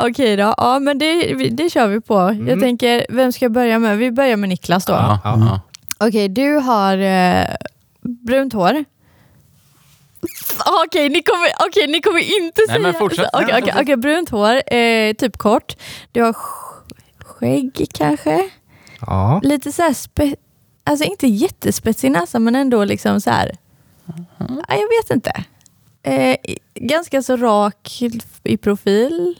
Okej då. Ja, men det, det kör vi på. Mm. Jag tänker, vem ska jag börja med? Vi börjar med Niklas då. Ja, Ja. Okej, du har eh, brunt hår. Okej, ni, kommer, okej, ni kommer inte Nej, säga... men fortsätt. Okej, Nej, okej, okej, brunt hår, eh, typ kort. Du har sk- skägg kanske? Ja. Lite så här spe, Alltså inte jättespetsig näsa, men ändå liksom så här... Ja, jag vet inte. Eh, ganska så rak i profil.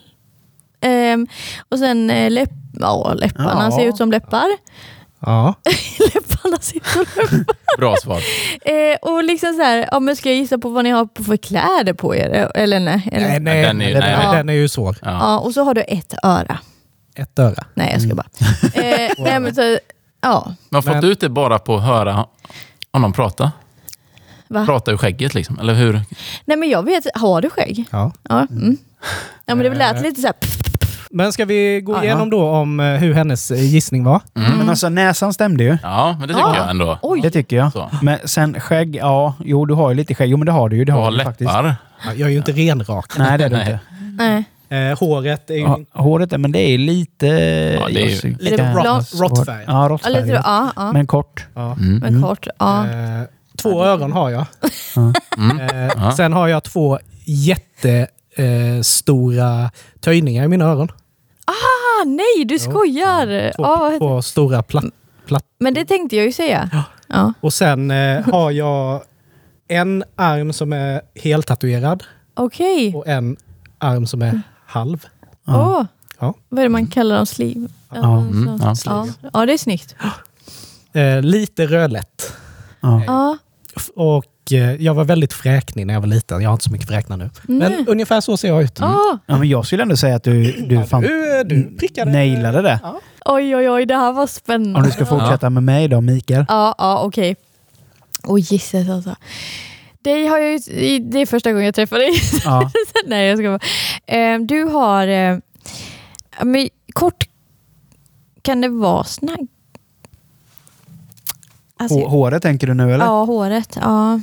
Ehm, och sen eh, läpp, ja, läpparna Ja. ser ut som läppar. Ja. läpparna som läppar. Bra svar. Eh, och liksom så här, ja, men ska jag gissa på vad ni har på för kläder på er? Eller nej? Eller? Nej, nej, Den är- den, nej, den är ju svår. Ja. Ja, och så har du ett öra. Ett öra. Nej, jag ska bara. Eh, nej, men så, ja. Men fått Men- ut det bara på att höra honom prata? Va? Prata ur skägget liksom, eller hur? Nej, men jag vet, har du skägg? Ja. Ja. Mm. Ja, men det lät lite så här... Men ska vi gå Ja. igenom då om eh, hur hennes eh, gissning var? Men alltså näsan stämde ju. Ja, men det tycker Ja. jag ändå. Oj! Det tycker jag. Så. Men sen skägg, ja, jo du har ju lite skägg. Jo men det har du ju. Det Och har ha du faktiskt. läppar. Ja, Jag är ju inte renrak. Nej det är du Nej. inte. Nej. Eh, håret är ju Ja, håret är, men det är lite... det är ju- lite råttfärg. Ja, Ja, råttfärg. lite, ja, ja. Men kort. Ja. Mm. men kort. Ja. Eh, Två öron har jag. Mm. Eh, Ja. Sen har jag två jättestora töjningar i mina öron. Ah, nej, du skojar! Två, Ja, vad heter- två stora platt, platt. men det tänkte jag ju säga. Ja. Och sen eh, har jag en arm som är heltatuerad Okej. och en arm som är halv. Åh, Ja. Vad är det man kallar dem? Sleeve? Ja. Mm, ja. ja. ja, det är snyggt. Eh, lite rödlätt. Ja. Ja. Och eh, jag var väldigt fräknig när jag var liten. Jag har inte så mycket fräknar nu. Nej. Men ungefär så ser jag ut. Ah, Ja, men jag skulle ändå säga att du, du fan Du, du prickade. nailade det. oj, oj, oj, det här var spännande. Om du ska fortsätta med mig då, Mikael. Ja, ja okej. Oj, gisses alltså. Dig har jag ju, det är första gången jag träffar dig. Ja. Nej, jag ska bara. Eh, Du har... eh, ja, men kort... Kan det vara snagg? Alltså, Hå- Håret tänker du nu eller? Ja, håret. Ja.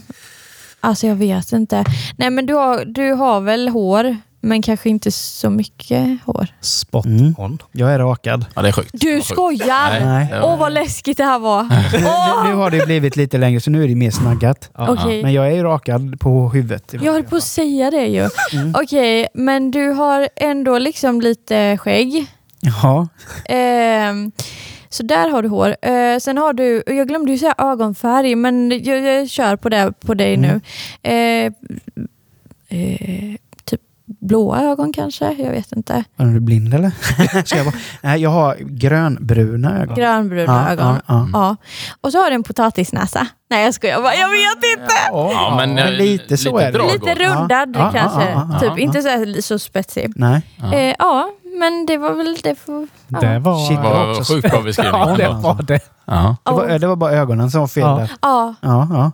Alltså jag vet inte. Nej men du har, du har väl hår, men kanske inte så mycket hår. Spot Mm. on. Jag är rakad. Ja, det är sjukt. Du skojar! Nej. Åh var- vad läskigt det här var. Nu, nu har det blivit lite längre så nu är det mer snaggat. Ja. Okej. Men jag är ju rakad på huvudet. Jag höll på att säga det ju. Mm. Okej, men du har ändå liksom lite skägg. Ja. Ehm, så där har du hår. Eh, sen har du, jag glömde ju säga ögonfärg, men jag, jag kör på det på dig Mm. nu. Eh, eh, blåa ögon kanske? Jag vet inte. Är du blind eller? Ska jag, bara... Nej, jag har grönbruna ögon. Grönbruna Ja, ögon. ja, ja. Ja. Och så har du en potatisnäsa. Nej jag skojar bara, jag vet inte! Ja, men, eh, lite så lite är det. Lite rundad kanske. ja, ja, typ ja. inte så, så spetsig. Nej. Ja. Eh, ja, men det var väl det. För, ja. Det var... Shit, Det var sjukt bra beskrivning. Ja, det var det. Ja. Det var, det var bara ögonen som var fel Ja. där. Ja. Ja, ja.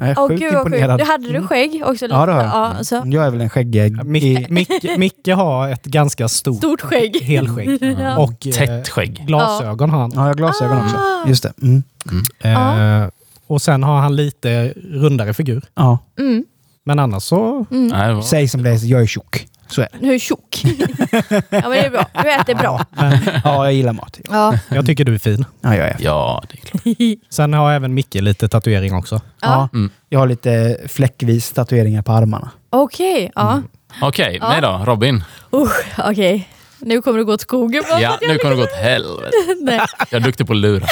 Jag är Åh sjukt imponerad. Du hade du skägg också? Lite? Ja, det har jag. Ja, så. Jag är väl en skäggägg. Mic i- Micke, Micke har ett ganska stort, Stort skägg. helskägg. Ja. Och eh, Tätt skägg. glasögon har han. Ja, jag har glasögon också. Ah. Just det. Mm. Eh, och sen har han lite rundare figur. Ja. Mm. Men annars så... Var... Säg som det är, jag är tjock. Så är det. Hur tjock? ja men det är bra. Du äter bra. Ja, jag gillar mat. Ja. Jag tycker du är fin. Ja, jag är. Ja, det är klart. Sen har även Micke lite tatuering också. Ja. Mm. Jag har lite fläckvis tatueringar på armarna. Okej, ja. Okej, Ja. nej då. Robin. Usch, okej. Nu kommer det gå åt skogen. Ja, jag nu kommer det gå åt helvete. Nej. Jag är duktig på att lura.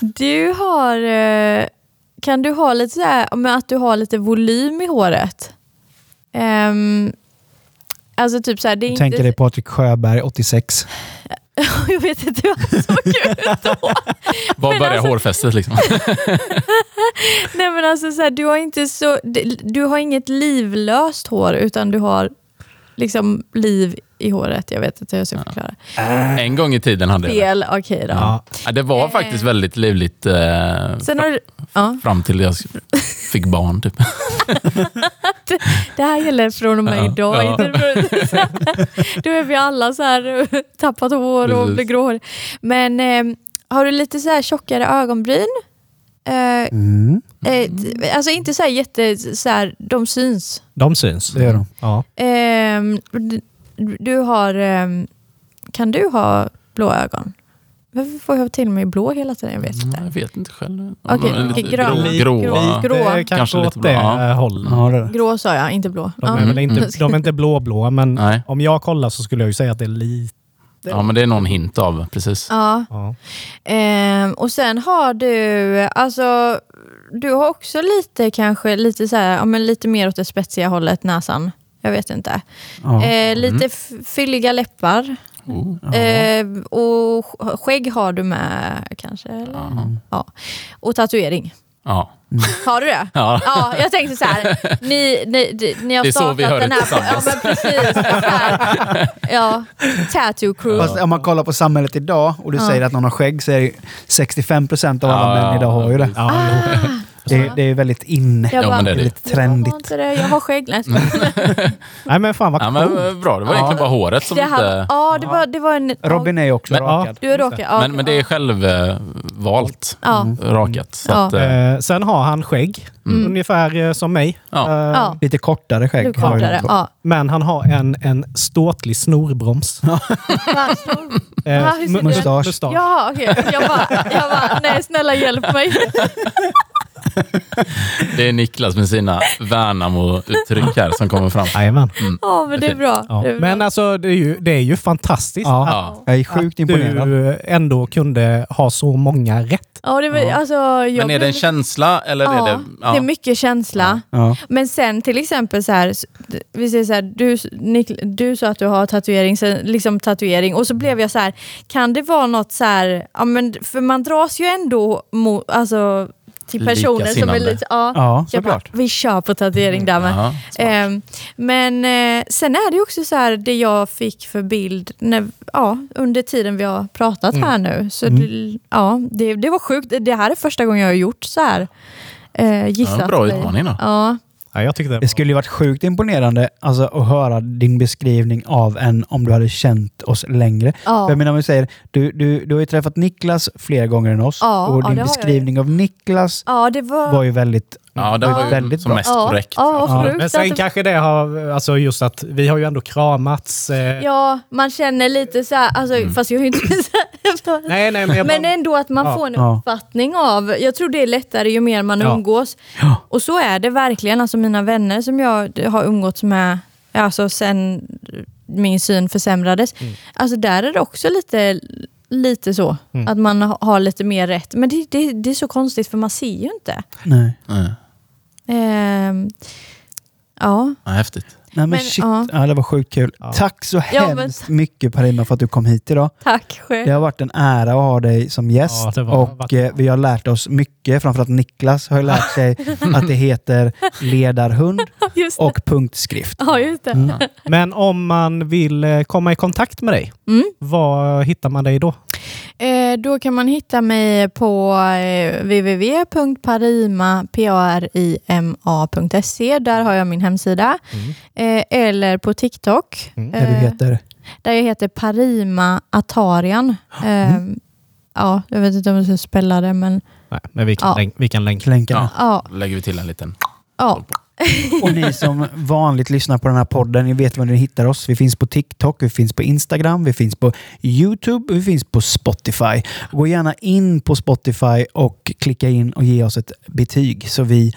Du har... eh, Kan du ha lite så här, med att du har lite volym i håret? Ehm, alltså typ så här, det är Du inte... tänker dig Patrik Sjöberg, 86. jag vet inte hur han såg ut då. Var börjar alltså- hårfästet liksom? Nej men alltså så här, du har inte så... Du har inget livlöst hår utan du har liksom liv i håret. Jag vet inte hur jag ska förklara. En gång i tiden hade jag det. Fel, okej då. Ja. Ja, det var Eh. faktiskt väldigt livligt eh, Sen har du... Ja. fram till jag fick barn. Typ. Det här gäller från och med Ja. idag. Ja. Inte från, då är vi alla så här tappat hår och Precis. blir gråhåriga. Men eh, har du lite så här tjockare ögonbryn? Eh, Mm. Eh, alltså inte så här jätte... Så här, de syns. De syns. Det gör de. Ja. Ehm, du, du har... ehm, kan du ha blå ögon? Varför får jag till mig blå hela tiden? Jag vet inte. Jag vet inte själv. Okej, grön. grå, Grå. Grå. Det är kanske, Kanske lite åt blå, det ja. eh, hållet. Ja. Grå sa jag, inte blå. De är, väl inte, de är inte blåblå, men Nej. om jag kollar så skulle jag ju säga att det är lite... Ja, men det är någon hint av, precis. Ja. Ja. Ehm, och sen har du, alltså, du har också lite kanske lite så här, ja, men lite mer åt det spetsiga hållet, näsan. Jag vet inte. Ja. Eh, lite f- fylliga läppar. Oh. Eh, och sk- skägg har du med kanske? Eller? Ja. Och tatuering. Ja. Har du det? Ja. Ja, jag tänkte så här. Ni, ni, ni har Det är så startat vi hör den det här... Ja, men precis. Här. Ja, tattoo crew. Fast om man kollar på samhället idag och du Ja. säger att någon har skägg så är det 65% av alla Ja. män idag har ju det. Ja, Det, det är väldigt inne. Jag Ja, bara, men det är det. Lite Jag har trendigt. inte det. Jag har skägg. Nej, skojar. Nej men fan vad Ja, coolt. men, eh, bra, det var egentligen bara håret som det här, inte... Ja, det var, det var en... Robin är ju också Men- rakad. Du är råkad. Ja, Men, men det är självvalt, Ja. rakat. Så Ja. att, eh, Eh, sen har han skägg, Mm. ungefär eh, som mig. Ja. Eh, Ja. Lite kortare skägg. Ju kortare. Ja. Men han har en, en ståtlig snorbroms. Eh? Mustasch. mustasch. Ja, okej. Jag, bara, jag bara, nej snälla hjälp mig. Det är Niklas med sina Värnamo-uttryck här som kommer fram. Jajamän. Ja, men det är bra. Ja. Det är bra. Men alltså, det är ju, det är ju fantastiskt Ja. Ja. Jag är sjukt att imponerad. du ändå kunde ha så många rätt. ja, det, var, alltså, jag Men är det en känsla eller ja, är det... det är mycket känsla. Ja. Men sen till exempel så här, vi säger så här, du, Nik- du sa att du har tatuering, sen, liksom tatuering och så blev jag så här, kan det vara något så här, ja men för man dras ju ändå mot, alltså till personer som är lite, ja, Ja, jag bara, såklart. vi kör på tatuering där med. Ja. Ehm, men eh, sen är det också så här, det jag fick för bild när, ja, under tiden vi har pratat här nu. Så Mm. det, ja, det, det var sjukt. Det här är första gången jag har gjort så här. Eh, gissat Ja, bra utmaning då. Ja, Ja, jag tyckte det Det skulle ju varit sjukt imponerande alltså, att höra din beskrivning av en om du hade känt oss längre. ja. För Jag menar, om vi säger, du, du, du har ju träffat Niklas flera gånger än oss Ja, och din beskrivning av Niklas ja, det var... var ju väldigt... Ja, det var ju väldigt som bra. mest korrekt. Ja, Ja. Men sen det- kanske det har, alltså just att vi har ju ändå kramats. Eh, Ja, man känner lite så här, alltså, Mm. fast jag har ju inte Nej, nej, men jag Men ändå att man Ja. får en Ja. uppfattning av, jag tror det är lättare ju mer man Ja. umgås. Ja. Och så är det verkligen, alltså mina vänner som jag har umgåtts med, alltså sen min syn försämrades. Mm. Alltså där är det också lite, lite så, Mm. att man ha- har lite mer rätt. Men det, det, det är så konstigt för man ser ju inte. Nej. Mm. Ehm, ja, Ja, häftigt. Nej men, Men, shit, ja. ja. det var sjukt kul. Ja. Tack så Ja, men- hemskt mycket Parima för att du kom hit idag. tack själv. Det har varit en ära att ha dig som gäst var- och eh, vi har lärt oss mycket. Framförallt Niklas har lärt sig att det heter ledarhund Just det. och punktskrift. Ja, just det. Mm. men om man vill eh, komma i kontakt med dig, Mm. var hittar man dig då? Eh, då kan man hitta mig på eh, www.parima.se. Där har jag min hemsida. Eh, eller på TikTok. Mm. Där du heter... där jag heter Parima Atarian. Mm. Ja, jag vet inte om jag ska spela det, men Nej, men vi kan, Ja. länk, vi kan länka. länkarna. ja. lägger vi till en liten... ja. Och ni som vanligt lyssnar på den här podden, ni vet var ni hittar oss. Vi finns på TikTok, vi finns på Instagram, vi finns på YouTube vi finns på Spotify. Gå gärna in på Spotify och klicka in och ge oss ett betyg så vi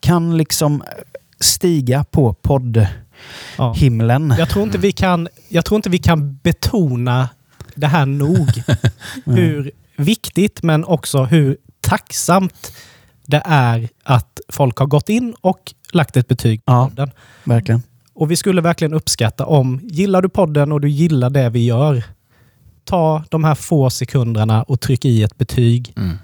kan liksom stiga på poddhimlen. Ja. Jag, tror inte vi kan, jag tror inte vi kan betona det här nog. hur viktigt men också hur tacksamt det är att folk har gått in och lagt ett betyg på Ja. podden. Verkligen. Och vi skulle verkligen uppskatta om, gillar du podden och du gillar det vi gör, ta de här få sekunderna och tryck i ett betyg. Mm.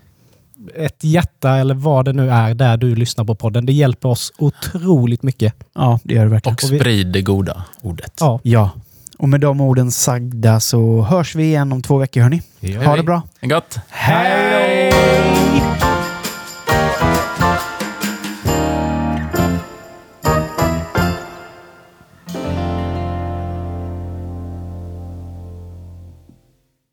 Ett hjärta eller vad det nu är där du lyssnar på podden. Det hjälper oss otroligt mycket. Ja, det gör det verkligen. Och sprid det goda ordet. Ja. Ja. Och med de orden sagda så hörs vi igen om två veckor hörni. Ha det bra. Gott! Hej!